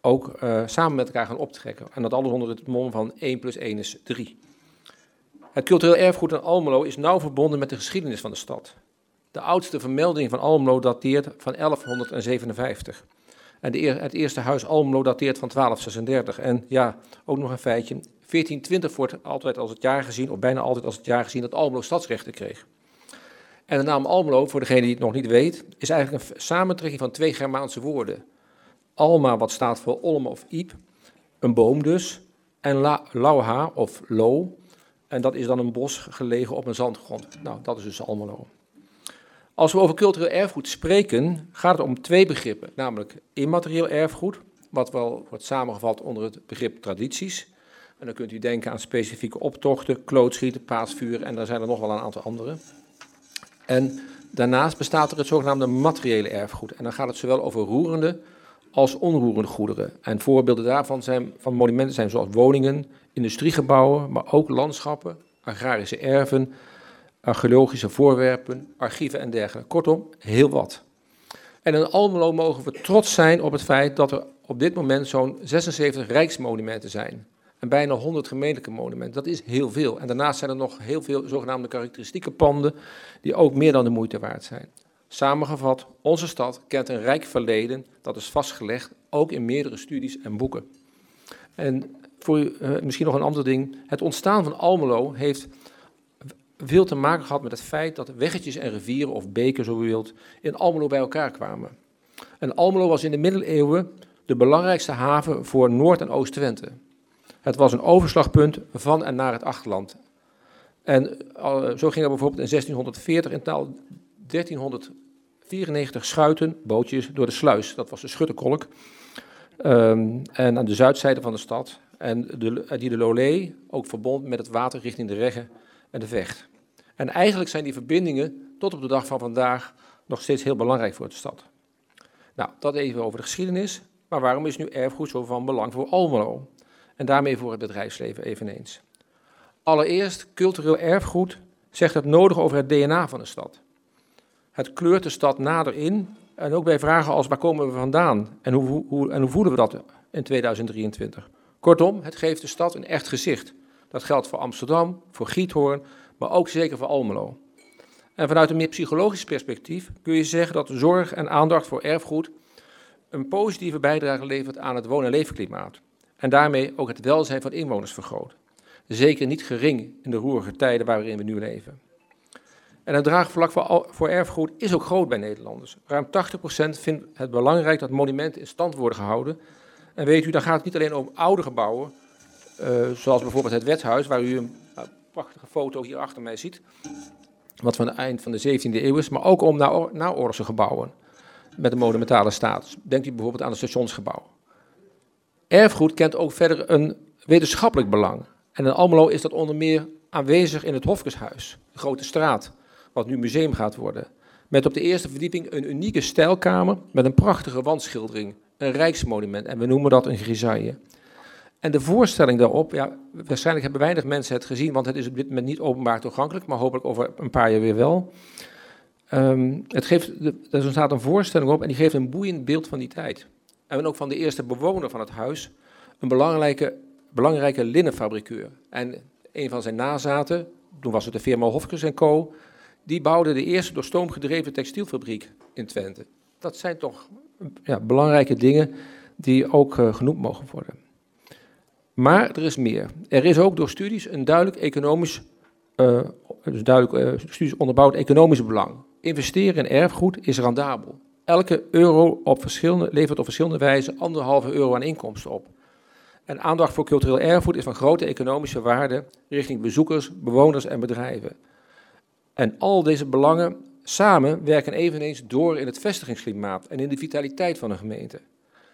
ook uh, samen met elkaar gaan optrekken. En dat alles onder het mom van 1 plus 1 is 3. Het cultureel erfgoed in Almelo is nauw verbonden met de geschiedenis van de stad. De oudste vermelding van Almelo dateert van 1157. En de, het eerste huis Almelo dateert van 1236. En ja, ook nog een feitje. 1420 wordt altijd als het jaar gezien, of bijna altijd als het jaar gezien, dat Almelo stadsrechten kreeg. En de naam Almelo, voor degene die het nog niet weet, is eigenlijk een samentrekking van twee Germaanse woorden. Alma, wat staat voor olm of iep, een boom dus, en la, lauha of lo, en dat is dan een bos gelegen op een zandgrond. Nou, dat is dus Almelo. Als we over cultureel erfgoed spreken, gaat het om twee begrippen, namelijk immaterieel erfgoed, wat wel wordt samengevat onder het begrip tradities. En dan kunt u denken aan specifieke optochten, klootschieten, paasvuur en daar zijn er nog wel een aantal andere. En daarnaast bestaat er het zogenaamde materiële erfgoed. En dan gaat het zowel over roerende als onroerende goederen. En voorbeelden daarvan zijn, van monumenten zijn zoals woningen, industriegebouwen, maar ook landschappen, agrarische erven, archeologische voorwerpen, archieven en dergelijke. Kortom, heel wat. En in Almelo mogen we trots zijn op het feit dat er op dit moment zo'n 76 rijksmonumenten zijn. En bijna 100 gemeentelijke monumenten. Dat is heel veel. En daarnaast zijn er nog heel veel zogenaamde karakteristieke panden die ook meer dan de moeite waard zijn. Samengevat, onze stad kent een rijk verleden, dat is vastgelegd, ook in meerdere studies en boeken. En voor uh, misschien nog een ander ding. Het ontstaan van Almelo heeft veel te maken gehad met het feit dat weggetjes en rivieren, of beken zo u wilt, in Almelo bij elkaar kwamen. En Almelo was in de middeleeuwen de belangrijkste haven voor Noord- en Oost-Twente. Het was een overslagpunt van en naar het achterland. En uh, zo ging er bijvoorbeeld in 1640 in taal 1394 schuiten, bootjes, door de sluis. Dat was de Schutterkolk. Um, en aan de zuidzijde van de stad. En die de Lolé ook verbond met het water richting de Regge en de Vecht. En eigenlijk zijn die verbindingen tot op de dag van vandaag nog steeds heel belangrijk voor de stad. Nou, dat even over de geschiedenis. Maar waarom is nu erfgoed zo van belang voor Almelo? En daarmee voor het bedrijfsleven eveneens. Allereerst, cultureel erfgoed zegt het nodig over het DNA van de stad. Het kleurt de stad nader in. En ook bij vragen als waar komen we vandaan en hoe, hoe, en hoe voelen we dat in 2023. Kortom, het geeft de stad een echt gezicht. Dat geldt voor Amsterdam, voor Giethoorn, maar ook zeker voor Almelo. En vanuit een meer psychologisch perspectief kun je zeggen dat zorg en aandacht voor erfgoed een positieve bijdrage levert aan het woon- en leefklimaat. En daarmee ook het welzijn van inwoners vergroot. Zeker niet gering in de roerige tijden waarin we nu leven. En het draagvlak voor, erfgoed is ook groot bij Nederlanders. Ruim 80% vindt het belangrijk dat monumenten in stand worden gehouden. En weet u, dan gaat het niet alleen om oude gebouwen, uh, zoals bijvoorbeeld het wethuis, waar u een uh, prachtige foto hier achter mij ziet, wat van het eind van de 17e eeuw is, maar ook om naoorlogse gebouwen met een monumentale status. Denkt u bijvoorbeeld aan het stationsgebouw. Erfgoed kent ook verder een wetenschappelijk belang. En in Almelo is dat onder meer aanwezig in het Hofkeshuis, de Grote Straat, wat nu museum gaat worden. Met op de eerste verdieping een unieke stijlkamer met een prachtige wandschildering, een rijksmonument en we noemen dat een grisaille. En de voorstelling daarop, ja, waarschijnlijk hebben weinig mensen het gezien, want het is op dit moment niet openbaar toegankelijk, maar hopelijk over een paar jaar weer wel. Um, het geeft, er staat een voorstelling op en die geeft een boeiend beeld van die tijd. En ook van de eerste bewoner van het huis, een belangrijke, belangrijke linnenfabrikeur. En een van zijn nazaten, toen was het de firma Hofkes Co., die bouwde de eerste door stoom gedreven textielfabriek in Twente. Dat zijn toch ja, belangrijke dingen die ook uh, genoemd mogen worden. Maar er is meer. Er is ook door studies een duidelijk economisch, uh, dus duidelijk uh, studies onderbouwd economisch belang. Investeren in erfgoed is rendabel. Elke euro op verschillende, levert op verschillende wijzen anderhalve euro aan inkomsten op. En aandacht voor cultureel erfgoed is van grote economische waarde richting bezoekers, bewoners en bedrijven. En al deze belangen samen werken eveneens door in het vestigingsklimaat en in de vitaliteit van een gemeente.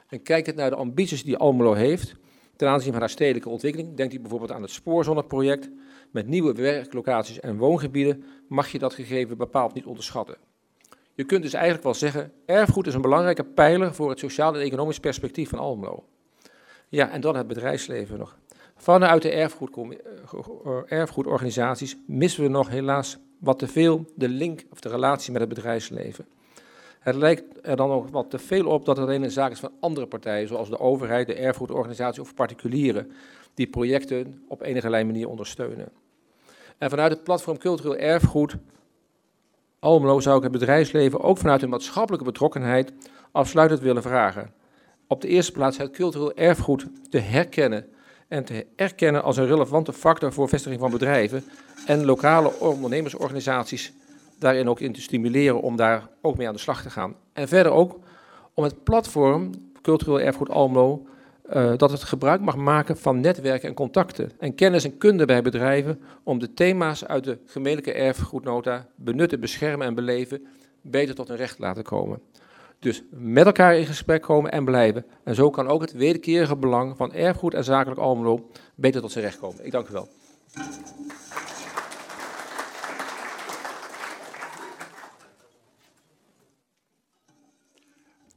En kijk het naar de ambities die Almelo heeft ten aanzien van haar stedelijke ontwikkeling. Denkt u bijvoorbeeld aan het Spoorzonneproject met nieuwe werklocaties en woongebieden, mag je dat gegeven bepaald niet onderschatten. Je kunt dus eigenlijk wel zeggen, erfgoed is een belangrijke pijler voor het sociaal en economisch perspectief van Almelo. Ja, en dan het bedrijfsleven nog. Vanuit de erfgoed, eh, erfgoedorganisaties missen we nog helaas wat te veel de link of de relatie met het bedrijfsleven. Het lijkt er dan ook wat te veel op dat het alleen een zaak is van andere partijen, zoals de overheid, de erfgoedorganisatie of particulieren, die projecten op enige manier ondersteunen. En vanuit het platform Cultureel Erfgoed Almelo zou ik het bedrijfsleven ook vanuit een maatschappelijke betrokkenheid afsluitend willen vragen. Op de eerste plaats het cultureel erfgoed te herkennen en te erkennen als een relevante factor voor vestiging van bedrijven en lokale ondernemersorganisaties daarin ook in te stimuleren om daar ook mee aan de slag te gaan. En verder ook om het platform Cultureel Erfgoed Almelo, uh, dat het gebruik mag maken van netwerken en contacten en kennis en kunde bij bedrijven om de thema's uit de gemeentelijke erfgoednota benutten, beschermen en beleven beter tot hun recht laten komen. Dus met elkaar in gesprek komen en blijven. En zo kan ook het wederkerige belang van erfgoed en zakelijk Almelo beter tot zijn recht komen. Ik dank u wel.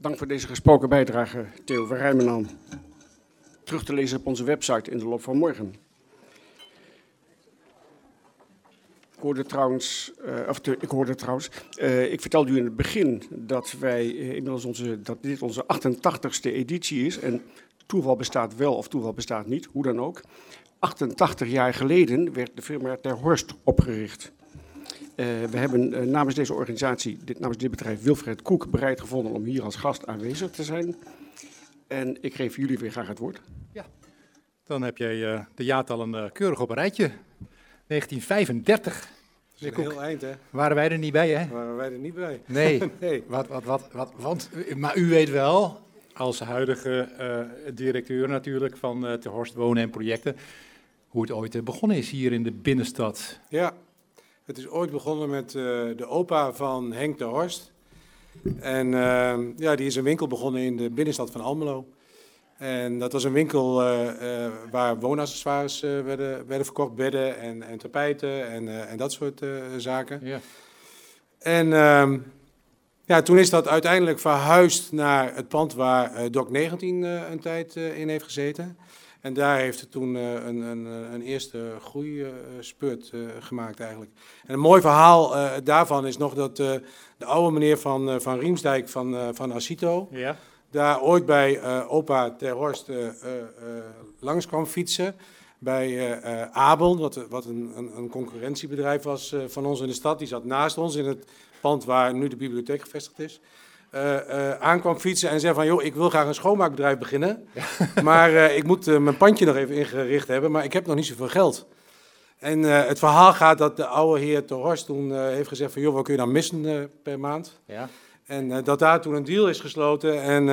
Dank voor deze gesproken bijdrage, Theo van Rijmenaan. Terug te lezen op onze website in de loop van morgen. Ik hoorde trouwens, uh, of ik hoorde trouwens, uh, ik vertelde u in het begin dat wij uh, inmiddels onze, dat dit onze 88ste editie is. En toeval bestaat wel of toeval bestaat niet, hoe dan ook. 88 jaar geleden werd de firma Ter Horst opgericht. Uh, we hebben uh, namens deze organisatie, dit, namens dit bedrijf, Wilfred Koek bereid gevonden om hier als gast aanwezig te zijn. En ik geef jullie weer graag het woord. Ja, dan heb jij uh, de jaartallen keurig op een rijtje. 1935. Dat is een heel eind, hè? Waren wij er niet bij, hè? Waren wij er niet bij. Nee. nee. Wat, wat, wat, wat, want, maar u weet wel, als huidige directeur natuurlijk van uh, Ter Horst Wonen en Projecten, hoe het ooit begonnen is hier in de binnenstad. Ja, het is ooit begonnen met uh, de opa van Henk de Horst. En uh, ja, die is een winkel begonnen in de binnenstad van Almelo. En dat was een winkel uh, uh, waar woonaccessoires werden, werden verkocht, bedden en, en tapijten en, en dat soort zaken. Ja. En ehm, ja, toen is dat uiteindelijk verhuisd naar het pand waar Doc 19 een tijd in heeft gezeten. En daar heeft het toen uh, een, een, een, eerste groeispurt uh, uh, gemaakt eigenlijk. En een mooi verhaal daarvan is nog dat de oude meneer van, van Riemsdijk van, van Asito... Ja. daar ooit bij opa Ter Horst langs kwam fietsen... Bij Abel, wat, wat een, een, een concurrentiebedrijf was van ons in de stad. Die zat naast ons in het pand waar nu de bibliotheek gevestigd is. Uh, uh, aankwam fietsen en zei van, joh, ik wil graag een schoonmaakbedrijf beginnen, ja. maar uh, ik moet mijn pandje nog even ingericht hebben, maar ik heb nog niet zoveel geld. En het verhaal gaat dat de oude heer Torhorst toen heeft gezegd van, joh, wat kun je dan missen per maand? Ja. En dat daar toen een deal is gesloten en,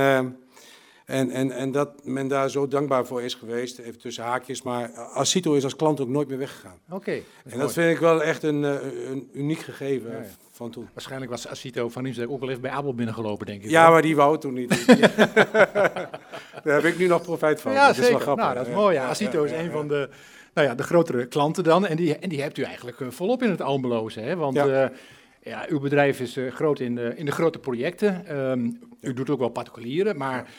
en, en, en dat men daar zo dankbaar voor is geweest, even tussen haakjes, maar Asito is als klant ook nooit meer weggegaan. Oké. Okay, en dat mooi. vind ik wel echt een, een uniek gegeven. Ja, ja van toen. Waarschijnlijk was Asito van Riemsdijk ook wel even bij Abel binnengelopen, denk ik. Ja, maar die wou toen niet. Daar heb ik nu nog profijt van. Ja, dat zeker. is wel grappig. Nou, dat is mooi. Ja. Asito is een van de, nou ja, de grotere klanten dan. En die, en die hebt u eigenlijk volop in het Almeloze. Hè? Want ja. Uh, ja, uw bedrijf is uh, groot in de, in de grote projecten. Um, u doet ook wel particulieren, maar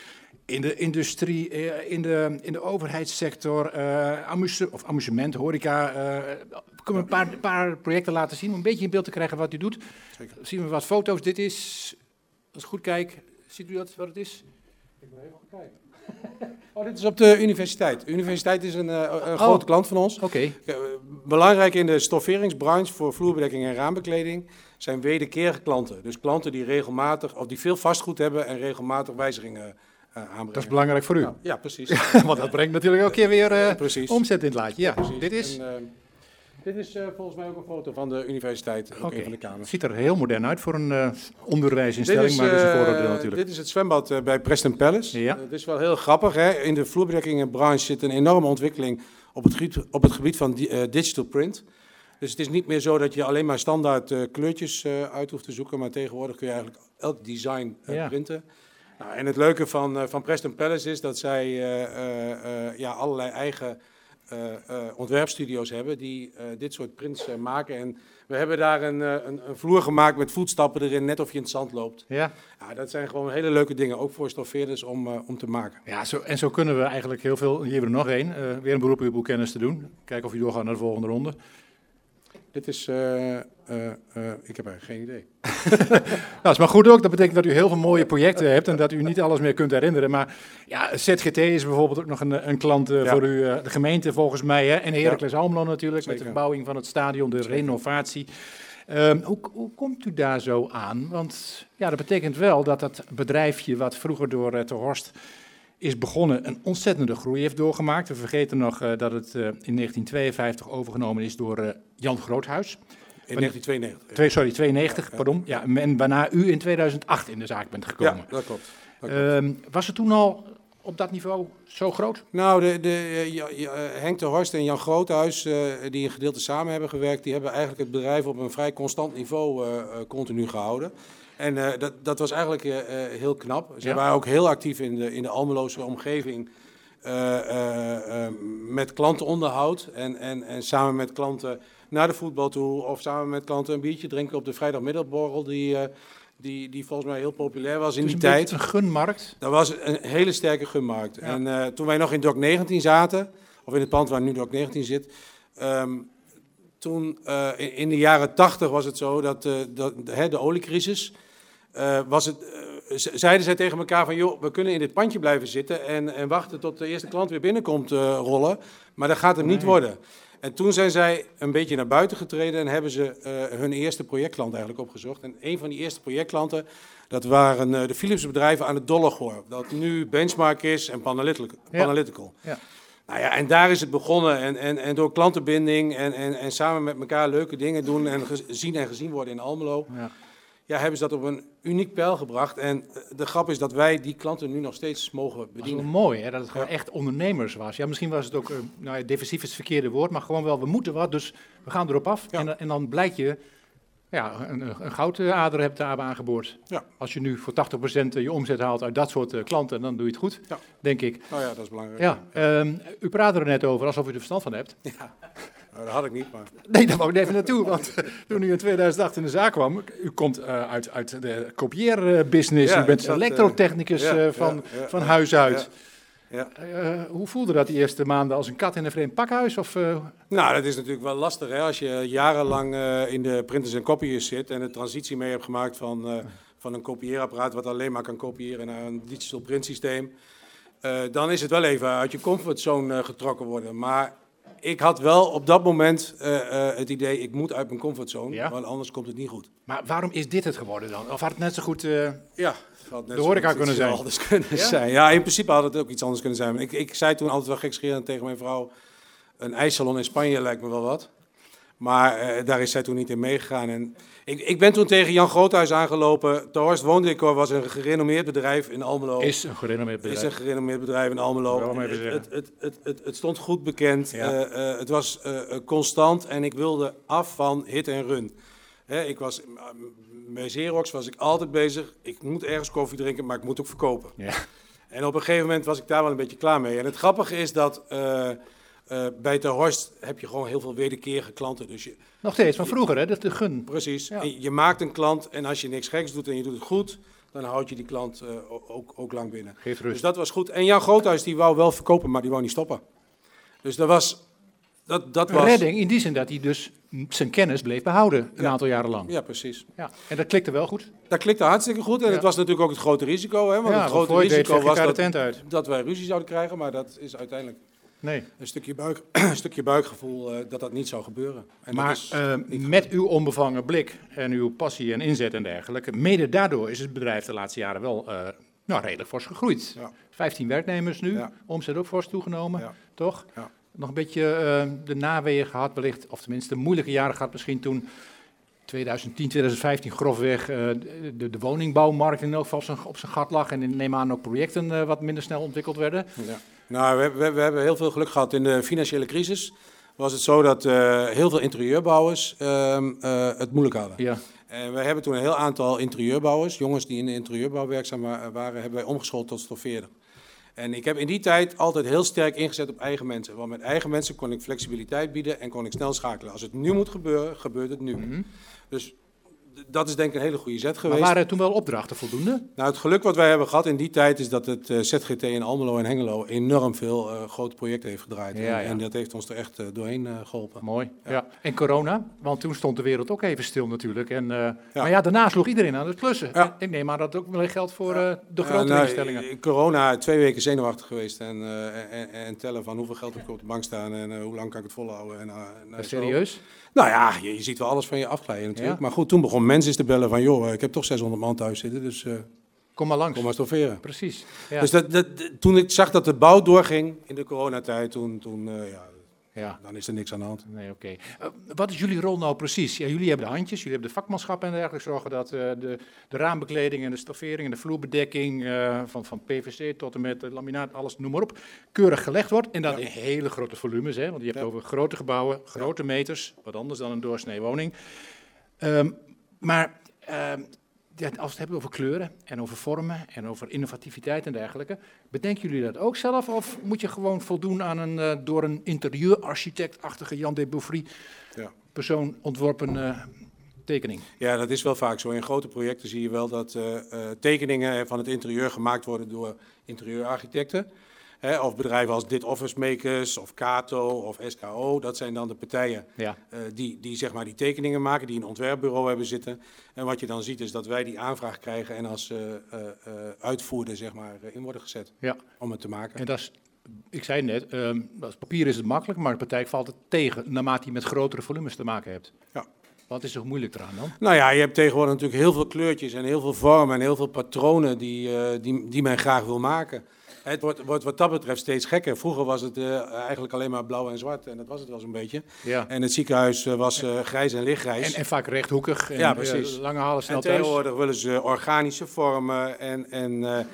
in de industrie, in de, in de overheidssector, uh, amuse, of amusement, horeca. Uh, kunnen we een paar, paar, projecten laten zien om een beetje in beeld te krijgen wat u doet. Zeker. Zien we wat foto's. Dit is, als ik goed kijk, ziet u dat wat het is? Ik wil even kijken. Oh, dit is op de universiteit. De universiteit is een, uh, een oh. grote klant van ons. Oké. Okay. Belangrijk in de stofferingsbranche voor vloerbedekking en raambekleding zijn wederkerige klanten. Dus klanten die regelmatig, of die veel vastgoed hebben en regelmatig wijzigingen uh, dat is belangrijk voor u. Nou, ja, precies. Want dat brengt natuurlijk elke keer weer uh, omzet in het laadje. Ja, precies. dit is... En, uh, dit is uh, volgens mij ook een foto van de universiteit, ook okay. een van de kamers. Het ziet er heel modern uit voor een uh, onderwijsinstelling, maar dat is een vooroordeel natuurlijk. Dit is het zwembad uh, bij Preston Palace. Ja. Het is wel heel grappig. Hè? In de vloerbedekkingenbranche zit een enorme ontwikkeling op het gebied, op het gebied van di digital print. Dus het is niet meer zo dat je alleen maar standaard kleurtjes uit hoeft te zoeken, maar tegenwoordig kun je eigenlijk elk design ja. Nou, en het leuke van, uh, van Preston Palace is dat zij uh, uh, ja, allerlei eigen ontwerpstudio's hebben die dit soort prints maken. En we hebben daar een, een, een, vloer gemaakt met voetstappen erin, net of je in het zand loopt. Ja. ja dat zijn gewoon hele leuke dingen, ook voor stoffeerders om, om te maken. Ja, zo, en zo kunnen we eigenlijk heel veel, hier hebben we er nog één, weer een beroep op uw kennis te doen. Kijken of u doorgaat naar de volgende ronde. Dit is, uh, uh, uh, ik heb eigenlijk geen idee. nou, dat is maar goed ook. Dat betekent dat u heel veel mooie projecten hebt en dat u niet alles meer kunt herinneren. Maar ja, ZGT is bijvoorbeeld ook nog een, een klant ja. voor u, de gemeente volgens mij. Hè? En Heracles ja. Almelo natuurlijk, Zeker. met de verbouwing van het stadion, de Zeker. renovatie. Um, hoe, hoe, komt u daar zo aan? Want ja, dat betekent wel dat dat bedrijfje wat vroeger door Ter Horst is begonnen, een ontzettende groei heeft doorgemaakt. We vergeten nog uh, dat het uh, in 1952 overgenomen is door uh, Jan Groothuis. In 1992. Twee, sorry, 92, pardon. Ja, en waarna u in 2008 in de zaak bent gekomen. Ja, dat klopt. Dat klopt. Ehm, was het toen al op dat niveau zo groot? Nou, de, de, eh, ja, ja, eh, Henk de Horst en Jan Groothuis, eh, die een gedeelte samen hebben gewerkt, die hebben eigenlijk het bedrijf op een vrij constant niveau eh, eh, continu gehouden. En eh, dat, dat was eigenlijk eh, eh, heel knap. Ze Ja. waren ook heel actief in de, in de Almeloze omgeving met klantenonderhoud. En, en, en samen met klanten naar de voetbal toe of samen met klanten een biertje drinken op de vrijdagmiddagborrel, die, die, die volgens mij heel populair was in Dus die een tijd. Een gunmarkt. Dat was een hele sterke gunmarkt. En toen wij nog in Dok 19 zaten, of in het pand waar nu Dok 19 zit, ehm, toen in, de jaren 80 was het zo dat, dat de, hè, de oliecrisis, eh, was het, eh, zeiden zij tegen elkaar van joh, we kunnen in dit pandje blijven zitten en, en wachten tot de eerste klant weer binnenkomt eh, rollen, maar dat gaat hem niet worden. En toen zijn zij een beetje naar buiten getreden en hebben ze hun eerste projectklant eigenlijk opgezocht. En een van die eerste projectklanten, dat waren de Philips bedrijven aan het Dollegoor. Dat nu Benchmark is en Panalytical. Ja. Panalytical. Ja. Nou ja, en daar is het begonnen. En, en, en door klantenbinding en, en, en samen met elkaar leuke dingen doen en gezien en gezien worden in Almelo. Ja. Ja, hebben ze dat op een uniek pijl gebracht. En eh, de grap is dat wij die klanten nu nog steeds mogen Dat is bedienen. mooi, hè, dat het gewoon echt ondernemers was. Ja, misschien was het ook, eh, nou ja, defensief is het verkeerde woord, maar gewoon wel, we moeten wat, dus we gaan erop af. Ja. En, dan- en dan blijkt je ja, een, een goudader hebt daar aangeboord. Ja. Als je nu voor 80% je omzet haalt uit dat soort eh, klanten, dan doe je het goed, Ja. denk ik. Nou ja, dat is belangrijk. Ja, ehm, u praatte er net over alsof u er verstand van hebt. Nou, dat had ik niet, maar... Nee, daar wou ik even naartoe. Want toen u in 2008 in de zaak kwam, u komt eh, uit, uit de kopieerbusiness. Ja, u bent eh, elektrotechnicus ja, eh, van, van huis uit. Ja. Hoe voelde dat die eerste maanden als een kat in een vreemd pakhuis? Of, Nou, dat is natuurlijk wel lastig hè? als je jarenlang in de printers en copiers zit en de transitie mee hebt gemaakt van, van een kopieerapparaat wat alleen maar kan kopiëren naar een digital printsysteem. Dan is het wel even uit je comfortzone getrokken worden. Maar ik had wel op dat moment eh, eh, het idee, ik moet uit mijn comfortzone, Ja. want anders komt het niet goed. maar waarom is dit het geworden dan? Of had het net zo goed... eh, Ja, had net De horeca kunnen zijn. Anders kunnen Ja? zijn. Ja, in principe had het ook iets anders kunnen zijn. Ik, ik zei toen altijd wel gekscherend tegen mijn vrouw, een ijssalon in Spanje lijkt me wel wat. Maar eh, daar is zij toen niet in meegegaan. En ik, ik ben toen tegen Jan Groothuis aangelopen. De Horst Woondecor was een gerenommeerd bedrijf in Almelo. is een gerenommeerd Is bedrijf. een gerenommeerd bedrijf in Almelo. Het, het, het, het, stond goed bekend. Ja. Eh, eh, het was constant en ik wilde af van hit en run. Hè, ik was, bij Xerox was ik altijd bezig. Ik moet ergens koffie drinken, maar ik moet ook verkopen. Ja. En op een gegeven moment was ik daar wel een beetje klaar mee. En het grappige is dat eh, bij Ter Horst heb je gewoon heel veel wederkerige klanten. Dus je, Nog steeds, van vroeger hè, dat is de gun. Precies. Ja. En Je maakt een klant en als je niks geks doet en je doet het goed, dan houd je die klant eh, ook, ook lang binnen. Geeft Dus rust. dat was goed. En Jan Groothuis die wou wel verkopen, maar die wou niet stoppen. Dus dat was... Dat, dat Een was redding in die zin dat hij dus zijn kennis bleef behouden een Ja. aantal jaren lang. Ja, precies. Ja. En dat klikte wel goed. Dat klikte hartstikke goed. En Ja. het was natuurlijk ook het grote risico. Hè? Want ja, het grote risico was dat, dat wij ruzie zouden krijgen. Maar dat is uiteindelijk Nee. een stukje, buik, een stukje buikgevoel eh, dat dat niet zou gebeuren. En dat maar is eh, met uw onbevangen blik en uw passie en inzet en dergelijke, mede daardoor is het bedrijf de laatste jaren wel eh, nou, redelijk fors gegroeid. Ja. 15 werknemers nu, Ja. omzet ook fors toegenomen, Ja. toch? Ja. Nog een beetje de naweeën gehad wellicht, of tenminste de moeilijke jaren gehad misschien toen 2010, 2015 grofweg de, de woningbouwmarkt in elk geval op zijn, gat lag en neem aan ook projecten wat minder snel ontwikkeld werden. Ja. Nou, we, we, we hebben heel veel geluk gehad in de financiële crisis. Was het zo dat eh, heel veel interieurbouwers ehm, eh, het moeilijk hadden. Ja. En we hebben toen een heel aantal interieurbouwers, jongens die in de interieurbouw werkzaam wa- waren, hebben wij omgeschoold tot stoffeerder. En ik heb in die tijd altijd heel sterk ingezet op eigen mensen. Want met eigen mensen kon ik flexibiliteit bieden en kon ik snel schakelen. Als het nu moet gebeuren, gebeurt het nu. Mhm. Dus dat is denk ik een hele goede zet Maar geweest. waren er toen wel opdrachten voldoende? Nou, het geluk wat wij hebben gehad in die tijd is dat het eh, ZGT in Almelo en Hengelo enorm veel eh, grote projecten heeft gedraaid. Ja, en, ja. en dat heeft ons er echt eh, doorheen eh, geholpen. Mooi. Ja. Ja. En corona, want toen stond de wereld ook even stil natuurlijk. En, Maar ja, daarna sloeg iedereen aan het klussen. Ik neem aan dat het ook wel geldt voor de Ja, grotere nou, instellingen. Corona, twee weken zenuwachtig geweest en, en, en tellen van hoeveel geld heb ik op de bank staan en hoe lang kan ik het volhouden. En, nou, serieus? Nou ja, je, je ziet wel alles van je afglijden natuurlijk. Maar goed, toen begon mensen eens te bellen van joh, eh, ik heb toch 600 man thuis zitten, dus eh, Kom maar langs. kom maar stofferen. Precies. Ja. Dus dat, dat, toen ik zag dat de bouw doorging in de coronatijd, toen, toen, eh, ja, Ja. Dan is er niks aan de hand. Nee, oké. Wat is jullie rol nou precies? Ja, jullie hebben de handjes, jullie hebben de vakmanschap en dergelijke. Zorgen dat de, de raambekleding en de stoffering en de vloerbedekking van, van PVC tot en met laminaat, alles noem maar op, keurig gelegd wordt. En dat in hele grote volumes, hè, want je hebt Ja. over grote gebouwen, grote meters, wat anders dan een doorsnee woning. Ehm, maar ehm, als we het hebben over kleuren en over vormen en over innovativiteit en dergelijke, bedenken jullie dat ook zelf of moet je gewoon voldoen aan een eh, door een interieurarchitect-achtige Jan de Beaufry Ja. persoon ontworpen eh, tekening? Ja, dat is wel vaak zo. In grote projecten zie je wel dat eh, tekeningen van het interieur gemaakt worden door interieurarchitecten. Hè, of bedrijven als Dit Office Makers of Kato of SKO. Dat zijn dan de partijen Ja. eh, die, die zeg maar die tekeningen maken, die een ontwerpbureau hebben zitten. En wat je dan ziet is dat wij die aanvraag krijgen en als eh, eh, uitvoerder zeg maar, in worden gezet Ja. om het te maken. En dat is, ik zei net, ehm, als papier is het makkelijk, maar de praktijk valt het tegen naarmate je met grotere volumes te maken hebt. Ja. Wat is er moeilijk eraan dan? Nou ja, je hebt tegenwoordig natuurlijk heel veel kleurtjes en heel veel vormen en heel veel patronen die, eh, die, die men graag wil maken. Het wordt, wordt wat dat betreft steeds gekker. Vroeger was het eh, eigenlijk alleen maar blauw en zwart en dat was het wel zo'n beetje. Ja. En het ziekenhuis eh, was eh, grijs en lichtgrijs. En, en vaak rechthoekig. En, Ja, precies. lange halen, snel En thuis. tegenwoordig willen ze organische vormen en, en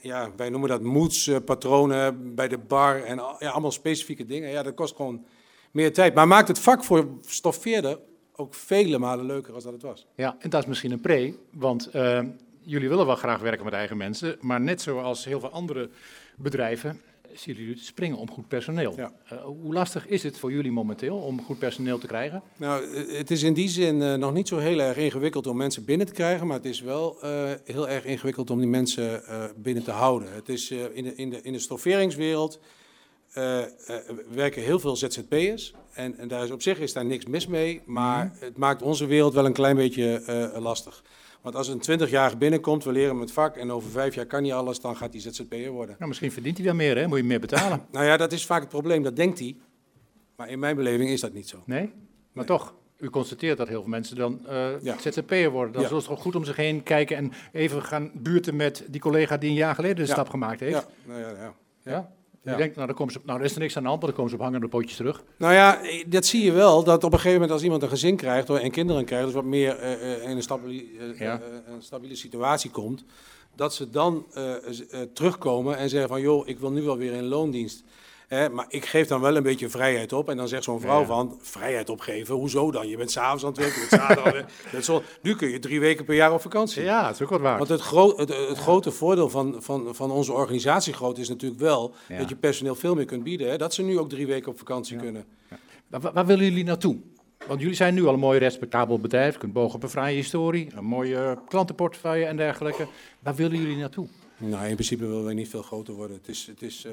ja, wij noemen dat moedspatronen bij de bar en ja, allemaal specifieke dingen. Ja, dat kost gewoon meer tijd. Maar maakt het vak voor stoffeerder ook vele malen leuker als dat het was. Ja, en dat is misschien een pre, want eh, jullie willen wel graag werken met eigen mensen, maar net zoals heel veel andere bedrijven zien jullie het springen om goed personeel. Ja. Eh, hoe lastig is het voor jullie momenteel om goed personeel te krijgen? Nou, eh, het is in die zin nog niet zo heel erg ingewikkeld om mensen binnen te krijgen, maar het is wel heel erg ingewikkeld om die mensen binnen te houden. Het is in, de, in, de, in de stofferingswereld eh, werken heel veel ZZP'ers en, en daar is op zich is daar niks mis mee, maar het maakt onze wereld wel een klein beetje eh, lastig. Want als een 20-jarige binnenkomt, we leren hem het vak en over vijf jaar kan hij alles, dan gaat hij ZZP'er worden. Nou, misschien verdient hij wel meer, hè? Moet je meer betalen? Nou ja, dat is vaak het probleem, dat denkt hij. Maar in mijn beleving is dat niet zo. Nee? Maar toch, u constateert dat heel veel mensen dan Ja. ZZP'er worden. Dan Ja. zullen ze toch goed om zich heen kijken en even gaan buurten met die collega die een jaar geleden de Ja. stap gemaakt heeft. Ja, nou ja, ja. Ja. denkt, nou, dan komen ze, nou, er is er niks aan de hand, maar dan komen ze op hangende pootjes terug. Nou ja, dat zie je wel, dat op een gegeven moment als iemand een gezin krijgt hoor, en kinderen krijgt, dus wat meer eh, eh, in een, stabili- eh, Ja. een stabiele situatie komt, dat ze dan terugkomen en zeggen van, joh, ik wil nu wel weer in loondienst. Hè, maar ik geef dan wel een beetje vrijheid op. En dan zegt zo'n vrouw Ja. van, vrijheid opgeven, hoezo dan? Je bent s'avonds aan het werken, je bent zaterdag aan Nu kun je drie weken per jaar op vakantie. Ja, dat is ook wat waar. Want het, gro het, het grote voordeel van, van, van onze organisatiegrootte is natuurlijk wel Ja. dat je personeel veel meer kunt bieden. Hè? Dat ze nu ook drie weken op vakantie kunnen. Waar, waar- waar willen jullie naartoe? Want jullie zijn nu al een mooi respectabel bedrijf. Je kunt bogen op een fraaie historie, een mooie klantenportefeuille en dergelijke. Waar willen jullie naartoe? Nou, in principe willen wij niet veel groter worden. Het is, het is, eh,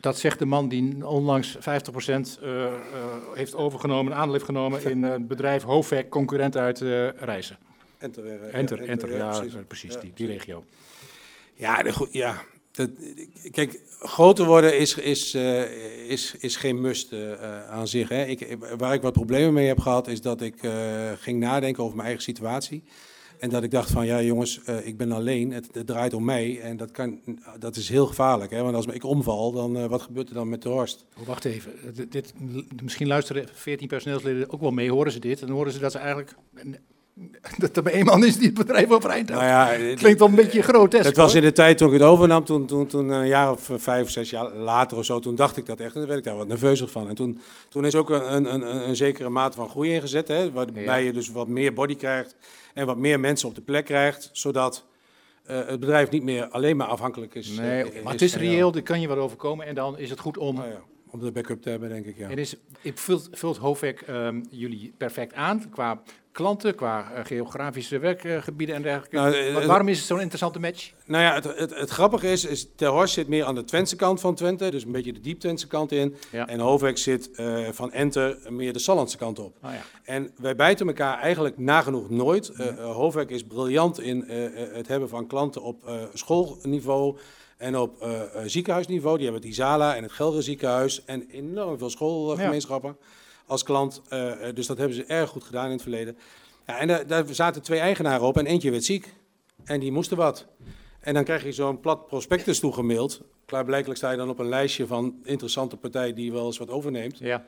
Dat zegt de man die onlangs 50% eh, eh, heeft overgenomen, aandeel heeft genomen in eh, het bedrijf Hovek, concurrent uit Reizen. enter, Enter, enter, ja, precies. die, die regio. Ja, de, ja dat, kijk, groter worden is, is, is, is geen must aan zich. Hè. Ik, waar ik wat problemen mee heb gehad, is dat ik ging nadenken over mijn eigen situatie. En dat ik dacht van, ja jongens, eh, ik ben alleen, het, draait om mij. En dat, kan, dat is heel gevaarlijk. Hè? Want als ik omval, dan eh, wat gebeurt er dan met de Horst? Oh, wacht even, dit, dit- misschien luisteren 14 personeelsleden ook wel mee, horen ze dit. En dan horen ze dat ze eigenlijk, dat er maar één man is die het bedrijf overeind houdt. Nou ja, Klinkt wel een beetje grotesk. Het was hoor. in de tijd toen ik het overnam, toen, toen, toen een jaar of vijf of zes jaar later of zo, toen dacht ik dat echt. En toen werd ik daar wat nerveus van. En toen, toen is ook een, een, een, een zekere mate van groei ingezet, hè, waarbij Ja. je dus wat meer body krijgt en wat meer mensen op de plek krijgt, zodat eh, het bedrijf niet meer alleen maar afhankelijk is. Nee, eh, maar het is reëel, er kan je wat overkomen en dan is het goed om... Ja, om de backup te hebben, denk ik, ja. En is, ik vult, vult Hovek ehm, jullie perfect aan qua klanten, qua eh, geografische werkgebieden en dergelijke. Nou, eh, Wat- waarom is het zo'n interessante match? Nou ja, het, het, het grappige is, is Ter Horst zit meer aan de Twentse kant van Twente, dus een beetje de diep Twentse kant in. Ja. En Hovek zit eh, van Enter meer de Sallandse kant op. Oh ja. En wij bijten elkaar eigenlijk nagenoeg nooit. Eh, Hovek is briljant in het hebben van klanten op schoolniveau en op eh, eh, ziekenhuisniveau. Die hebben het Isala en het Gelre ziekenhuis en enorm veel schoolgemeenschappen als klant. Eh, dus dat hebben ze erg goed gedaan in het verleden. Ja, en daar, daar zaten twee eigenaren op en eentje werd ziek. En die moesten wat. En dan krijg je zo'n plat prospectus toegemaild. Klaarblijkelijk sta je dan op een lijstje van interessante partijen die wel eens wat overneemt. Ja.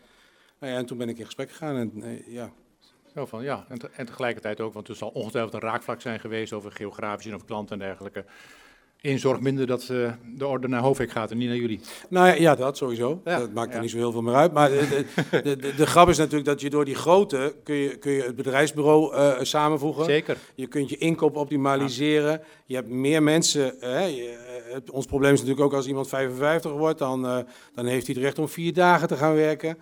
Nou ja, en toen ben ik in gesprek gegaan en eh, ja, Zo van, ja. En, te- en tegelijkertijd ook, want er zal ongetwijfeld een raakvlak zijn geweest over geografisch en over klanten en dergelijke. Eén zorg minder dat eh, de orde naar Hoofdweg gaat en niet naar jullie. Nou ja, ja dat sowieso. Ja, dat maakt er ja. niet zo heel veel meer uit. Maar de, de, de, grap is natuurlijk dat je door die grootte kun je, kun je het bedrijfsbureau eh, samenvoegen. Zeker. Je kunt je inkoop optimaliseren. Je hebt meer mensen. Hè, je- eh, het- ons probleem is natuurlijk ook als iemand 55 wordt, dan, dan heeft hij het recht om vier dagen te gaan werken.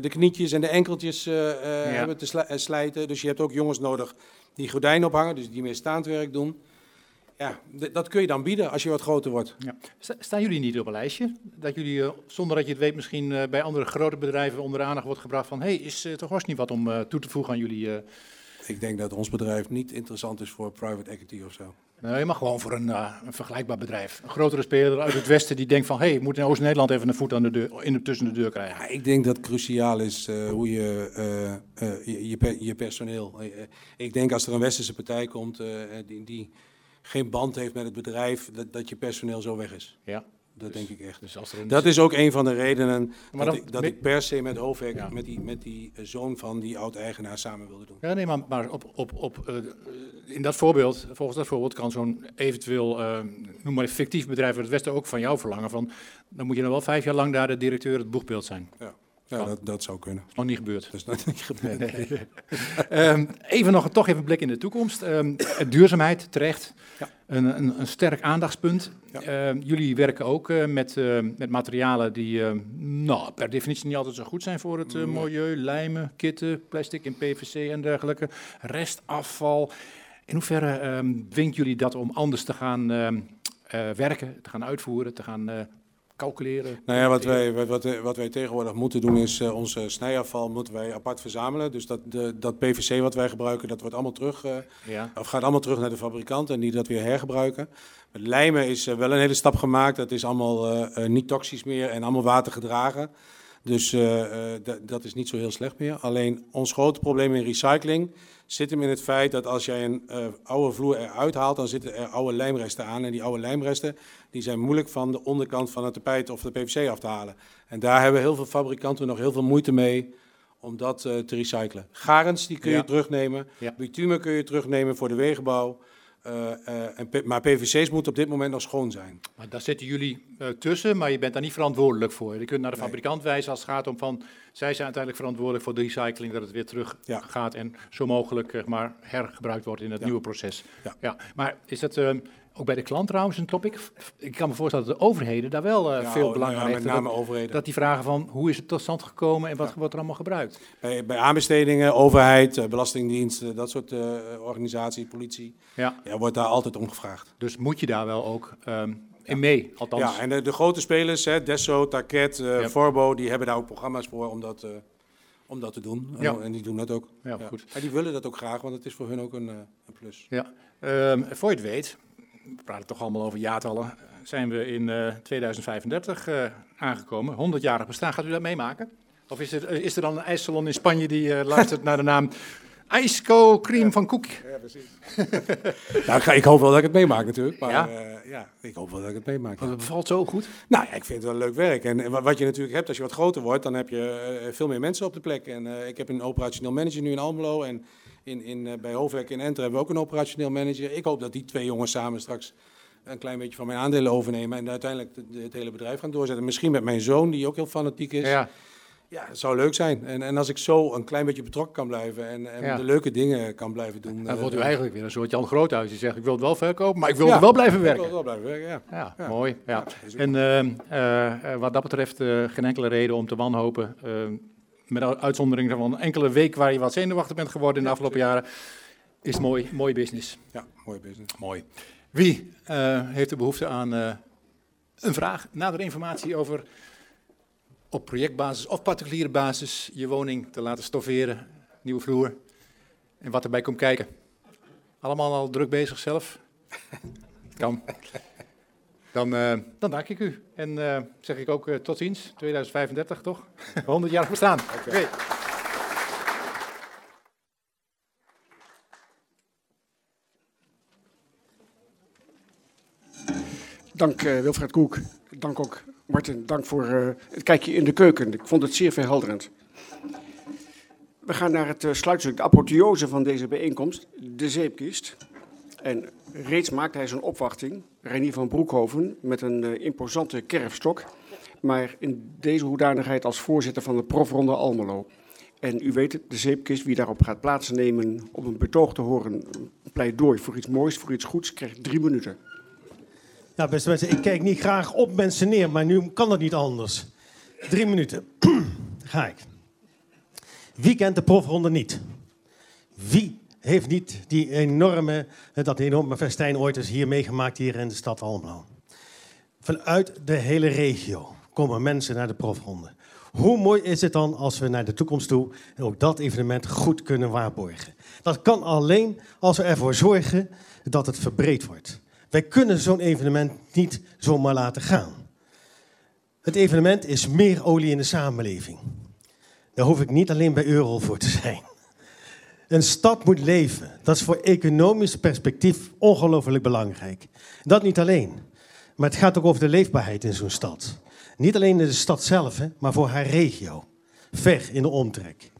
De knietjes en de enkeltjes hebben te sli- slijten. Dus je hebt ook jongens nodig die gordijnen ophangen, dus die meer staand werk doen. Ja, dat kun je dan bieden als je wat groter wordt. Ja. Sta- Staan jullie niet op een lijstje? Dat jullie, eh, zonder dat je het weet, misschien eh, bij andere grote bedrijven onder de aandacht wordt gebracht van... hé, hey, is uh, toch was niet wat om eh, toe te voegen aan jullie... eh, Ik denk dat ons bedrijf niet interessant is voor private equity of zo. Nee, maar gewoon voor een, eh, een vergelijkbaar bedrijf. Een grotere speler uit het westen die denkt van... hé, hey, ik moet in Oost-Nederland even een voet aan de deur, in de, tussen de deur krijgen. Ja, ik denk dat cruciaal is eh, hoe je, eh, eh, je, je, per- je personeel. Eh, eh, ik denk als er een westerse partij komt eh, die, die geen band heeft met het bedrijf, dat, dat je personeel zo weg is. Ja, Dat denk ik echt. dus als er een... Dat is ook een van de redenen Maar dat, dan- ik, dat ik per se met Hoofdwerk, Ja. met die, met die eh, zoon van die oud-eigenaar samen wilde doen. Ja, nee, maar, maar op, op, op, eh, in dat voorbeeld, volgens dat voorbeeld kan zo'n eventueel, eh, noem maar een fictief bedrijf uit het Westen ook van jou verlangen. Van, dan moet je dan wel vijf jaar lang daar de directeur het boegbeeld zijn. Ja, Kan. dat, dat zou kunnen. Is nog niet gebeurd. Dat is nog niet gebeurd. Ehm, even nog toch even een blik in de toekomst. Ehm, duurzaamheid, terecht. Ja. Een, een, een sterk aandachtspunt. Ja. Ehm, jullie werken ook eh, met, eh, met materialen die eh, nou, per definitie niet altijd zo goed zijn voor het eh, milieu. Lijmen, kitten, plastic en PVC en dergelijke. Restafval. In hoeverre dwingt jullie dat om anders te gaan eh, werken, te gaan uitvoeren, te gaan eh, calculeren? Nou ja, wat wij, wat, wat, wij tegenwoordig moeten doen is uh, onze snijafval moeten wij apart verzamelen. Dus dat, de, dat PVC wat wij gebruiken, dat wordt allemaal terug, uh, Ja. of gaat allemaal terug naar de fabrikant en die dat weer hergebruiken. Met lijmen is uh, wel een hele stap gemaakt. Dat is allemaal niet toxisch meer en allemaal watergedragen. Dus dat is niet zo heel slecht meer. Alleen ons grote probleem in recycling zit hem in het feit dat als jij een oude vloer eruit haalt, dan zitten er oude lijmresten aan. En die oude lijmresten die zijn moeilijk van de onderkant van het tapijt of de PVC af te halen. En daar hebben heel veel fabrikanten nog heel veel moeite mee om dat uh, te recyclen. Garens die kun je Ja. terugnemen, Ja. bitumen kun je terugnemen voor de wegenbouw. Uh, uh, en, maar PVC's moeten op dit moment nog schoon zijn. Maar daar zitten jullie uh, tussen, maar je bent daar niet verantwoordelijk voor. Je kunt naar de Nee. fabrikant wijzen als het gaat om van... zij zijn uiteindelijk verantwoordelijk voor de recycling... dat het weer terug Ja. gaat en zo mogelijk maar, hergebruikt wordt in het Ja. nieuwe proces. Ja. Maar is dat ook bij de klant trouwens een topic? Ik kan me voorstellen dat de overheden daar wel Ja, veel oh, belang nou aan ja, Met hechten. name Dat, overheden. dat die vragen van hoe is het tot stand gekomen en wat wordt er allemaal gebruikt? Bij, bij aanbestedingen, overheid, eh, belastingdiensten, dat soort eh, organisaties, politie, Ja. ja, wordt daar altijd om gevraagd. Dus moet je daar wel ook ehm, in mee, althans. Ja, en de, de grote spelers, hè, Desso, Ja. Forbo, die hebben daar ook programma's voor om dat, om dat te doen. Ja. En die doen dat ook. Ja, goed. En die willen dat ook graag, want het is voor hun ook een, een plus. Ja, ehm, voor je het weet, we praten toch allemaal over jaartallen, zijn we in eh, 2035 eh, aangekomen. 100-jarig bestaan, gaat u dat meemaken? Of is er, is er dan een ijssalon in Spanje die eh, luistert naar de naam IJsco Cream van Koek? Ja, precies. nou, ik, ga- ik hoop wel dat ik het meemaak natuurlijk. Maar Ja? ja, ja ik hoop wel dat ik het meemaak. Want het bevalt zo goed. Nou ja, ik vind het wel leuk werk. En, en wa- wat je natuurlijk hebt als je wat groter wordt, dan heb je eh, veel meer mensen op de plek. En eh, ik heb een operationeel manager nu in Almelo. En in, in, eh, bij Hoofdwerk in Enter hebben we ook een operationeel manager. Ik hoop dat die twee jongens samen straks een klein beetje van mijn aandelen overnemen. En uiteindelijk de- de- het hele bedrijf gaan doorzetten. Misschien met mijn zoon, die ook heel fanatiek is. Ja, Ja, dat zou leuk zijn. En, en als ik zo een klein beetje betrokken kan blijven en, en Ja. de leuke dingen kan blijven doen. dan eh, wordt u eigenlijk weer een soort Jan Groothuis. Die zegt, ik wil het wel verkopen, maar ik wil Ja, er wel blijven Ik werken. wil wel blijven werken, ja. Ja, Ja. mooi. Ja. En ehm, eh, wat dat betreft geen enkele reden om te wanhopen. Met de uitzondering van een enkele week waar je wat zenuwachtig bent geworden in de afgelopen jaren. Is mooi, mooie business. Ja, mooi business. Mooi. Wie eh, heeft de behoefte aan eh, een vraag, nader informatie over op projectbasis of particuliere basis je woning te laten stofferen, nieuwe vloer en wat erbij komt kijken? Allemaal al druk bezig zelf? kan. Dan, eh, dan dank ik u. En eh, zeg ik ook eh, tot ziens, 2035 toch? 100 jaar bestaan. Oké. Dank uh, Wilfred Koek. Dank ook Martin. Dank voor uh, het kijkje in de keuken. Ik vond het zeer verhelderend. We gaan naar het uh, sluitstuk, de apotheose van deze bijeenkomst, de zeepkist. En reeds maakt hij zijn opwachting, Reinier van Broekhoven, met een imposante kerfstok. Maar in deze hoedanigheid als voorzitter van de profronde Almelo. En u weet het, de zeepkist, wie daarop gaat plaatsnemen om een betoog te horen, een pleidooi voor iets moois, voor iets goeds, krijgt drie minuten. Ja, beste mensen, ik kijk niet graag op mensen neer, maar nu kan dat niet anders. Drie minuten. Ga ik. Wie kent de profronde niet? Wie heeft niet die enorme, dat enorme festijn ooit eens hier meegemaakt hier in de stad Almelo? Vanuit de hele regio komen mensen naar de profronde. Hoe mooi is het dan als we naar de toekomst toe ook dat evenement goed kunnen waarborgen? Dat kan alleen als we ervoor zorgen dat het verbreed wordt. Wij kunnen zo'n evenement niet zomaar laten gaan. Het evenement is meer olie in de samenleving. Daar hoef ik niet alleen bij Euro voor te zijn. Een stad moet leven. Dat is voor economisch perspectief ongelooflijk belangrijk. Dat niet alleen. Maar het gaat ook over de leefbaarheid in zo'n stad. Niet alleen in de stad zelf, maar voor haar regio. Ver in de omtrek.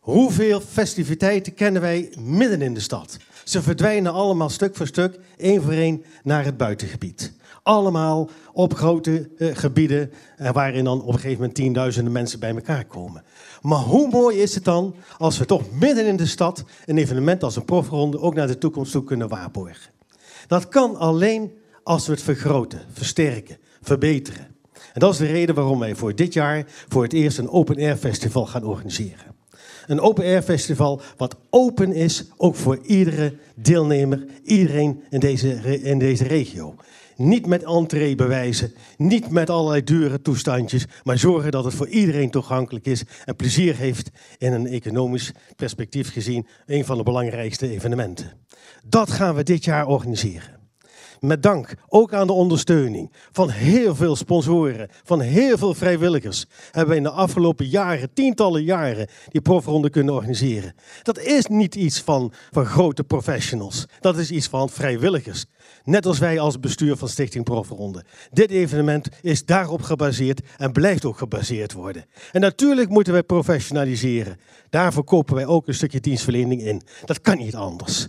Hoeveel festiviteiten kennen wij midden in de stad? Ze verdwijnen allemaal stuk voor stuk, één voor één, naar het buitengebied. Allemaal op grote uh, gebieden uh, waarin dan op een gegeven moment tienduizenden mensen bij elkaar komen. Maar hoe mooi is het dan als we toch midden in de stad een evenement als een profronde ook naar de toekomst toe kunnen waarborgen? Dat kan alleen als we het vergroten, versterken, verbeteren. En dat is de reden waarom wij voor dit jaar voor het eerst een open air festival gaan organiseren. Een open air festival wat open is ook voor iedere deelnemer, iedereen in deze, in deze regio. Niet met entreebewijzen, niet met allerlei dure toestandjes, maar zorgen dat het voor iedereen toegankelijk is en plezier heeft in een economisch perspectief gezien een van de belangrijkste evenementen. Dat gaan we dit jaar organiseren met dank ook aan de ondersteuning van heel veel sponsoren, van heel veel vrijwilligers, hebben we in de afgelopen jaren, tientallen jaren, die profronde kunnen organiseren. Dat is niet iets van, van grote professionals, dat is iets van vrijwilligers. Net als wij als bestuur van Stichting Profronde. Dit evenement is daarop gebaseerd en blijft ook gebaseerd worden. En natuurlijk moeten wij professionaliseren. Daarvoor kopen wij ook een stukje dienstverlening in. Dat kan niet anders.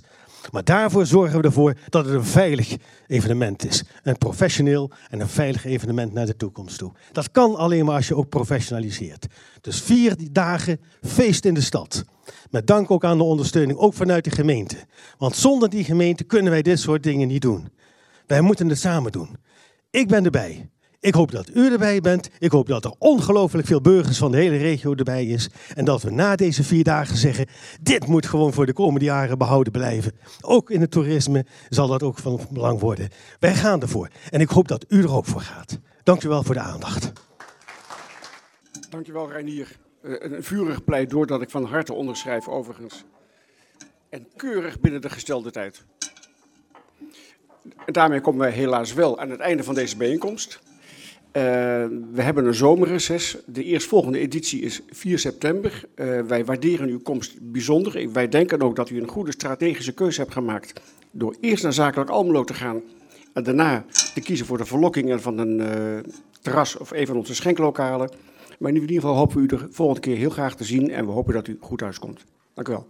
Maar daarvoor zorgen we ervoor dat het een veilig evenement is. Een professioneel en een veilig evenement naar de toekomst toe. Dat kan alleen maar als je ook professionaliseert. Dus vier dagen feest in de stad. Met dank ook aan de ondersteuning, ook vanuit de gemeente. Want zonder die gemeente kunnen wij dit soort dingen niet doen. Wij moeten het samen doen. Ik ben erbij. Ik hoop dat u erbij bent. Ik hoop dat er ongelooflijk veel burgers van de hele regio erbij is. En dat we na deze vier dagen zeggen, dit moet gewoon voor de komende jaren behouden blijven. Ook in het toerisme zal dat ook van belang worden. Wij gaan ervoor. En ik hoop dat u er ook voor gaat. Dank u wel voor de aandacht. Dankjewel Reinier. Eh, een vurig pleidooi dat ik van harte onderschrijf overigens. En keurig binnen de gestelde tijd. En daarmee komen wij helaas wel aan het einde van deze bijeenkomst. Uh, we hebben een zomerreces. De eerstvolgende editie is 4 september. Uh, wij waarderen uw komst bijzonder. Wij denken ook dat u een goede strategische keuze hebt gemaakt door eerst naar Zakelijk Almelo te gaan en daarna te kiezen voor de verlokkingen van een uh, terras of een van onze schenklokalen. Maar in ieder geval hopen we u de volgende keer heel graag te zien en we hopen dat u goed thuiskomt. Dank u wel.